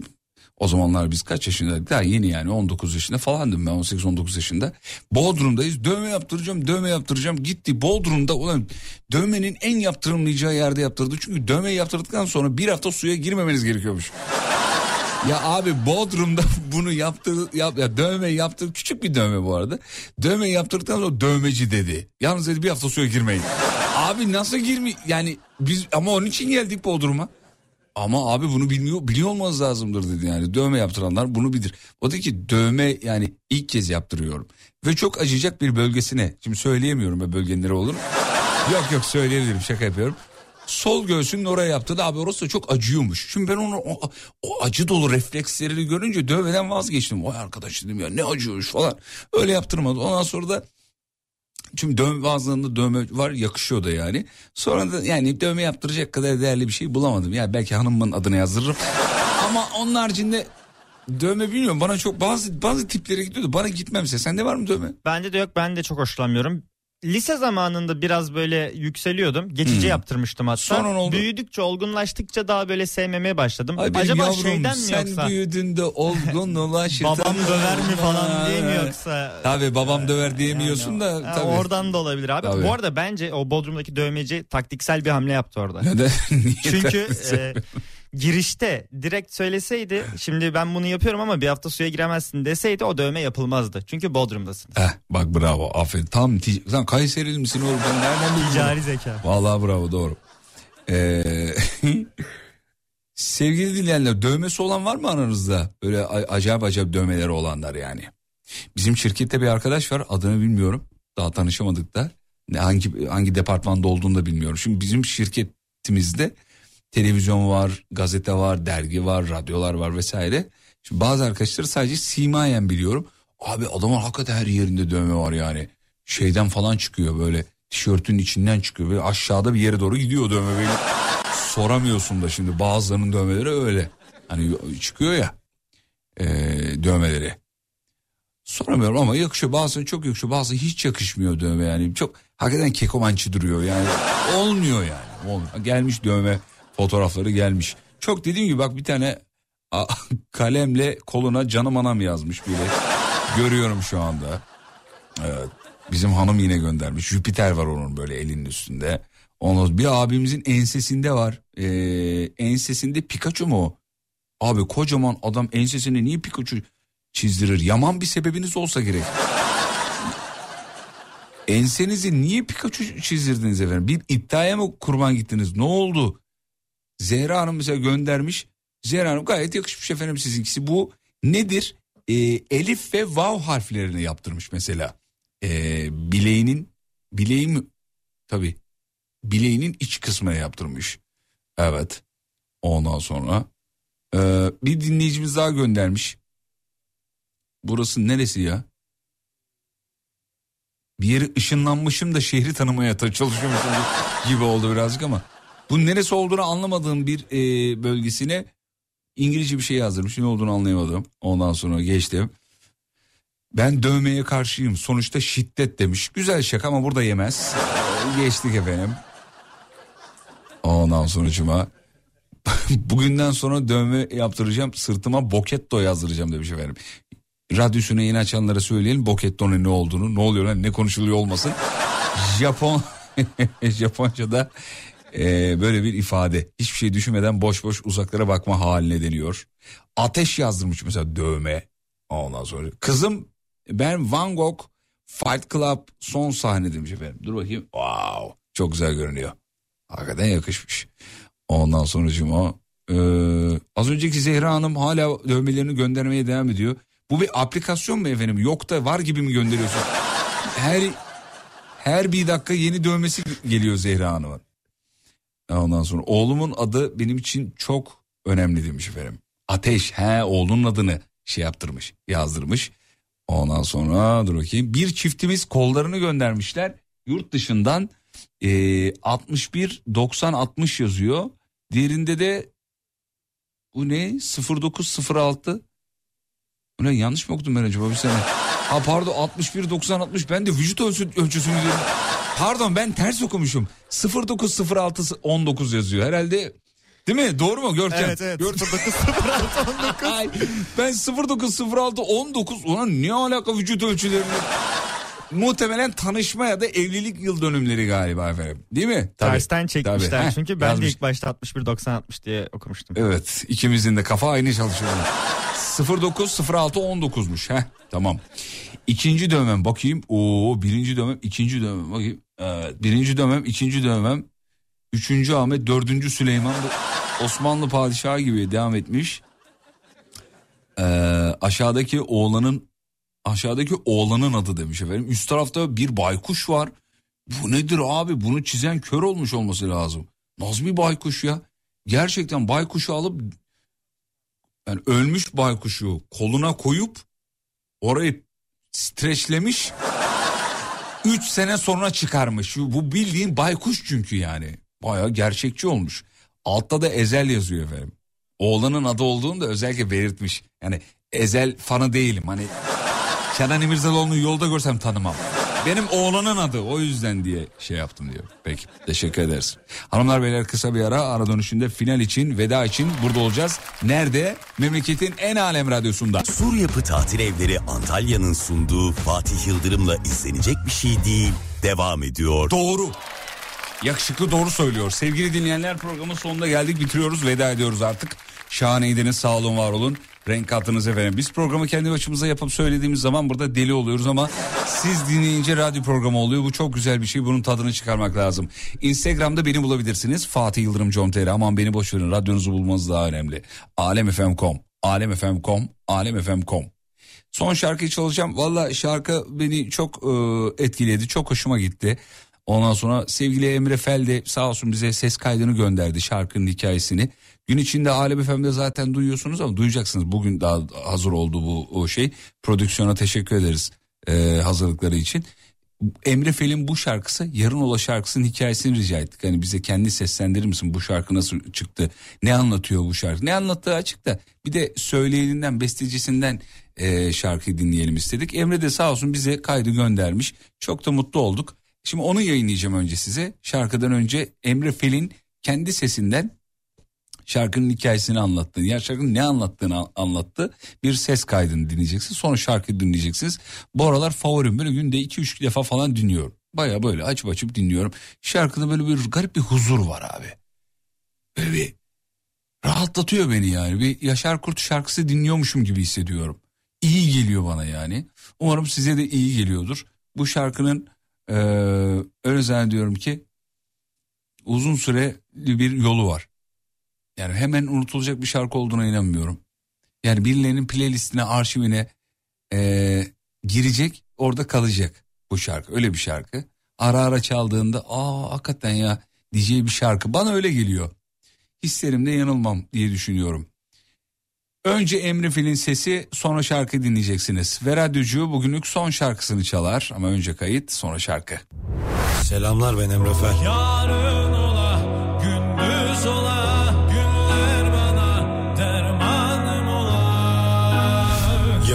o zamanlar biz kaç yaşındaydık? Daha yeni yani 19 yaşında falandım ben 18-19 yaşında. Bodrum'dayız dövme yaptıracağım dövme yaptıracağım. Gitti Bodrum'da ulan dövmenin en yaptırılmayacağı yerde yaptırdı. Çünkü dövme yaptırdıktan sonra bir hafta suya girmemeniz gerekiyormuş. Ya abi Bodrum'da bunu yaptır, yap, ya dövme yaptır küçük bir dövme bu arada. Dövme yaptırdıktan sonra dövmeci dedi. Yalnız dedi bir hafta suya girmeyin. abi nasıl girmi yani biz ama onun için geldik Bodrum'a. Ama abi bunu bilmiyor biliyor olmanız lazımdır dedi yani. Dövme yaptıranlar bunu bilir. O dedi ki dövme yani ilk kez yaptırıyorum. Ve çok acıyacak bir bölgesine. Şimdi söyleyemiyorum be bölgenin nereye olur. yok yok söyleyebilirim şaka yapıyorum. Sol göğsünün oraya yaptı da abi orası da çok acıyormuş. Şimdi ben onu o, o acı dolu reflekslerini görünce dövmeden vazgeçtim. Vay arkadaş dedim ya ne acıyormuş falan. Öyle yaptırmadı. Ondan sonra da çünkü dövme bazılarında dövme var yakışıyor da yani. Sonra da yani dövme yaptıracak kadar değerli bir şey bulamadım. Ya belki hanımın adını yazdırırım. Ama onun haricinde dövme bilmiyorum bana çok bazı bazı tiplere gidiyordu. Bana gitmemse sende var mı dövme? Bende de yok ben de çok hoşlanmıyorum. Lise zamanında biraz böyle yükseliyordum. Geçici Hmm. yaptırmıştım hatta. Sonra oldu? Büyüdükçe olgunlaştıkça daha böyle sevmemeye başladım. Benim Acaba yavrum şeyden mi sen yoksa? büyüdün de olgunlaştın. Babam döver mi falan diye mi yoksa? Tabii babam döver diyemiyorsun Yani da. tabii. Oradan da olabilir abi. Tabii. Bu arada bence o Bodrum'daki dövmeci taktiksel bir hamle yaptı orada. Neden? Çünkü e, girişte direkt söyleseydi şimdi ben bunu yapıyorum ama bir hafta suya giremezsin deseydi o dövme yapılmazdı. Çünkü Bodrum'dasın. Heh, bak bravo aferin. Tam sen Kayserili misin oğlum ben nereden bileyim? Ticari zeka. Vallahi bravo doğru. Ee, sevgili dinleyenler dövmesi olan var mı aranızda? Böyle acayip acayip dövmeleri olanlar yani. Bizim şirkette bir arkadaş var adını bilmiyorum. Daha tanışamadık da. Ne, hangi hangi departmanda olduğunu da bilmiyorum. Şimdi bizim şirketimizde televizyon var, gazete var, dergi var, radyolar var vesaire. Şimdi bazı arkadaşları sadece simayen biliyorum. Abi adamın hakikaten her yerinde dövme var yani. Şeyden falan çıkıyor böyle tişörtün içinden çıkıyor. Böyle aşağıda bir yere doğru gidiyor dövme. Böyle soramıyorsun da şimdi bazılarının dövmeleri öyle. Hani çıkıyor ya e, dövmeleri. Soramıyorum ama yakışıyor. Bazıları çok yakışıyor. Bazı hiç yakışmıyor dövme yani. Çok hakikaten kekomançı duruyor yani. Olmuyor yani. Olmuyor. Gelmiş dövme fotoğrafları gelmiş. Çok dediğim gibi bak bir tane kalemle koluna canım anam yazmış bile. Görüyorum şu anda. Evet. Bizim hanım yine göndermiş. Jüpiter var onun böyle elinin üstünde. Onu bir abimizin ensesinde var. Ee, ensesinde Pikachu mu o? Abi kocaman adam ensesine niye Pikachu çizdirir? Yaman bir sebebiniz olsa gerek. Ensenizi niye Pikachu çizdirdiniz efendim? Bir iddiaya mı kurban gittiniz? Ne oldu? Zehra Hanım mesela göndermiş. Zehra Hanım gayet yakışmış efendim sizinkisi. Bu nedir? Ee, elif ve vav harflerini yaptırmış mesela. Ee, bileğinin bileği mi? Tabii. Bileğinin iç kısmına yaptırmış. Evet. Ondan sonra ee, bir dinleyicimiz daha göndermiş. Burası neresi ya? Bir yere ışınlanmışım da şehri tanımaya ta- çalışıyormuşum gibi oldu birazcık ama. Bu neresi olduğunu anlamadığım bir e, bölgesine İngilizce bir şey yazdırmış. Ne olduğunu anlayamadım. Ondan sonra geçtim. Ben dövmeye karşıyım. Sonuçta şiddet demiş. Güzel şaka ama burada yemez. Geçtik efendim. Ondan sonra cuma. Bugünden sonra dövme yaptıracağım. Sırtıma boketto yazdıracağım demiş efendim. Radyosunu yeni açanlara söyleyelim boketto'nun ne olduğunu. Ne oluyor lan ne konuşuluyor olmasın. Japon Japonca'da e, böyle bir ifade. Hiçbir şey düşünmeden boş boş uzaklara bakma haline deniyor. Ateş yazdırmış mesela dövme. Ondan sonra kızım ben Van Gogh Fight Club son sahne demiş efendim. Dur bakayım. Wow. Çok güzel görünüyor. Hakikaten yakışmış. Ondan sonra cuma az önceki Zehra Hanım hala dövmelerini göndermeye devam ediyor. Bu bir aplikasyon mu efendim? Yok da var gibi mi gönderiyorsun? Her her bir dakika yeni dövmesi geliyor Zehra Hanım'ın. Ondan sonra oğlumun adı benim için çok önemli demiş efendim. Ateş he oğlunun adını şey yaptırmış yazdırmış. Ondan sonra dur bakayım bir çiftimiz kollarını göndermişler yurt dışından e, 61 90 60 yazıyor. Diğerinde de bu ne 0906 Ulan yanlış mı okudum ben acaba bir saniye. Ha pardon 61 90 60 ben de vücut ölçü, ölçüsünü diyorum. Pardon ben ters okumuşum. 0906 19 yazıyor herhalde. Değil mi? Doğru mu Görkem? Evet evet. Gör- 0906 Ay, ben 0906 19 ulan ne alaka vücut ölçülerini? Muhtemelen tanışma ya da evlilik yıl dönümleri galiba efendim. Değil mi? Tabii. Tersten çekmişler Tabii. Heh, çünkü ben yazmış. de ilk başta 61 90 60 diye okumuştum. Evet ikimizin de kafa aynı çalışıyor. 09 06 19'muş. Heh, tamam. İkinci dövmem bakayım. Oo birinci dövmem, ikinci dövmem bakayım. Evet, birinci dövmem, ikinci dövmem. Üçüncü Ahmet, dördüncü Süleyman. Osmanlı padişahı gibi devam etmiş. Ee, aşağıdaki oğlanın aşağıdaki oğlanın adı demiş efendim. Üst tarafta bir baykuş var. Bu nedir abi? Bunu çizen kör olmuş olması lazım. Nasıl bir baykuş ya? Gerçekten baykuşu alıp yani ölmüş baykuşu koluna koyup orayı streçlemiş. 3 sene sonra çıkarmış. Bu bildiğin baykuş çünkü yani. Baya gerçekçi olmuş. Altta da Ezel yazıyor efendim. Oğlanın adı olduğunu da özellikle belirtmiş. Yani Ezel fanı değilim. Hani Kenan İmirzalıoğlu'nu yolda görsem tanımam. Benim oğlanın adı o yüzden diye şey yaptım diyor. Peki teşekkür ederiz. Hanımlar beyler kısa bir ara ara dönüşünde final için veda için burada olacağız. Nerede? Memleketin en alem radyosunda. Sur Yapı Tatil Evleri Antalya'nın sunduğu Fatih Yıldırım'la izlenecek bir şey değil. Devam ediyor. Doğru. Yakışıklı doğru söylüyor. Sevgili dinleyenler programın sonuna geldik bitiriyoruz veda ediyoruz artık. Şahaneydiniz sağ olun var olun. Renk kattınız efendim. Biz programı kendi başımıza yapıp söylediğimiz zaman burada deli oluyoruz ama siz dinleyince radyo programı oluyor. Bu çok güzel bir şey. Bunun tadını çıkarmak lazım. Instagram'da beni bulabilirsiniz. Fatih Yıldırım Com.tr. Aman beni boş verin. Radyonuzu bulmanız daha önemli. Alemfm.com Alemfm.com Alemfm.com Son şarkıyı çalacağım. Valla şarkı beni çok e, etkiledi. Çok hoşuma gitti. Ondan sonra sevgili Emre Fel de sağ olsun bize ses kaydını gönderdi şarkının hikayesini. Gün içinde Alem FM'de zaten duyuyorsunuz ama duyacaksınız. Bugün daha hazır oldu bu o şey. Prodüksiyona teşekkür ederiz e, hazırlıkları için. Emre Fel'in bu şarkısı Yarın Ola şarkısının hikayesini rica ettik. Hani bize kendi seslendirir misin bu şarkı nasıl çıktı? Ne anlatıyor bu şarkı? Ne anlattığı açık da bir de söyleyeninden bestecisinden e, şarkıyı dinleyelim istedik. Emre de sağ olsun bize kaydı göndermiş. Çok da mutlu olduk. Şimdi onu yayınlayacağım önce size. Şarkıdan önce Emre Fel'in kendi sesinden şarkının hikayesini anlattı. Ya şarkının ne anlattığını anlattı. Bir ses kaydını dinleyeceksiniz. Sonra şarkıyı dinleyeceksiniz. Bu aralar favorim böyle günde 2-3 defa falan dinliyorum. Baya böyle açıp açıp dinliyorum. Şarkıda böyle bir garip bir huzur var abi. Böyle bir rahatlatıyor beni yani. Bir Yaşar Kurt şarkısı dinliyormuşum gibi hissediyorum. İyi geliyor bana yani. Umarım size de iyi geliyordur. Bu şarkının Ee, öyle zannediyorum ki uzun süreli bir yolu var. Yani hemen unutulacak bir şarkı olduğuna inanmıyorum. Yani birilerinin playlistine, arşivine ee, girecek, orada kalacak bu şarkı. Öyle bir şarkı. Ara ara çaldığında aa hakikaten ya diyeceği bir şarkı. Bana öyle geliyor. Hislerimde yanılmam diye düşünüyorum. Önce Emre Fil'in sesi sonra şarkı dinleyeceksiniz. Ve radyocu bugünlük son şarkısını çalar ama önce kayıt sonra şarkı. Selamlar ben Emre Fel. Yarın ola,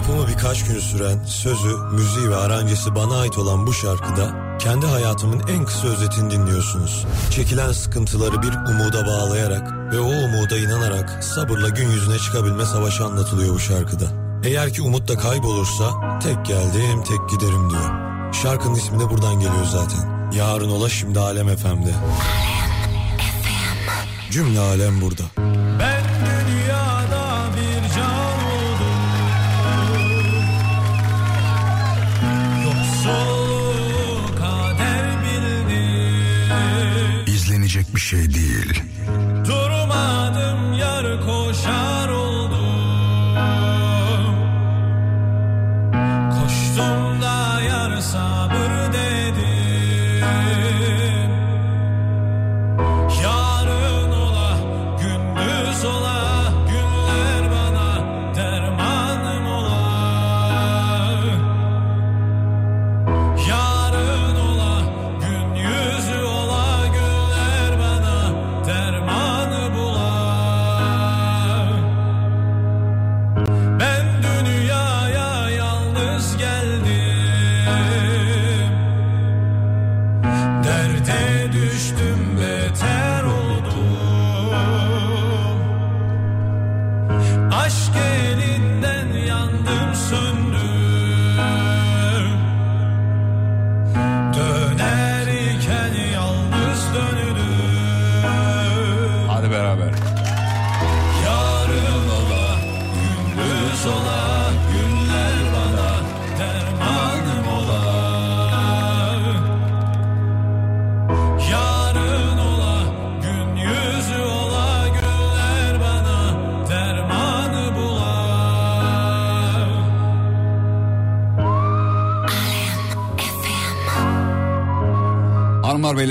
Yapımı birkaç gün süren, sözü, müziği ve aranjesi bana ait olan bu şarkıda kendi hayatımın en kısa özetini dinliyorsunuz. Çekilen sıkıntıları bir umuda bağlayarak ve o umuda inanarak sabırla gün yüzüne çıkabilme savaşı anlatılıyor bu şarkıda. Eğer ki umut da kaybolursa tek geldim tek giderim diyor. Şarkının ismi de buradan geliyor zaten. Yarın ola şimdi Alem FM'de. Cümle alem burada. Şey değil.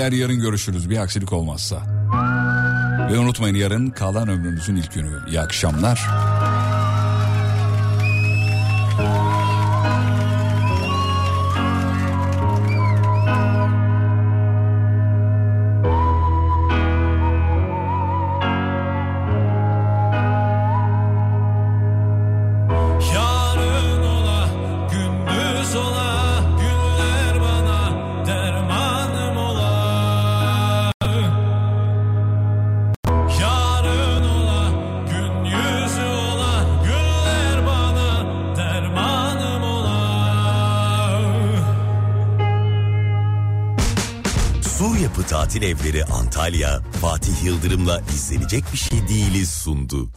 Beyler yarın görüşürüz bir aksilik olmazsa. Ve unutmayın yarın kalan ömrünüzün ilk günü. İyi akşamlar. Antalya, Fatih Yıldırım'la izlenecek bir şey değiliz sundu.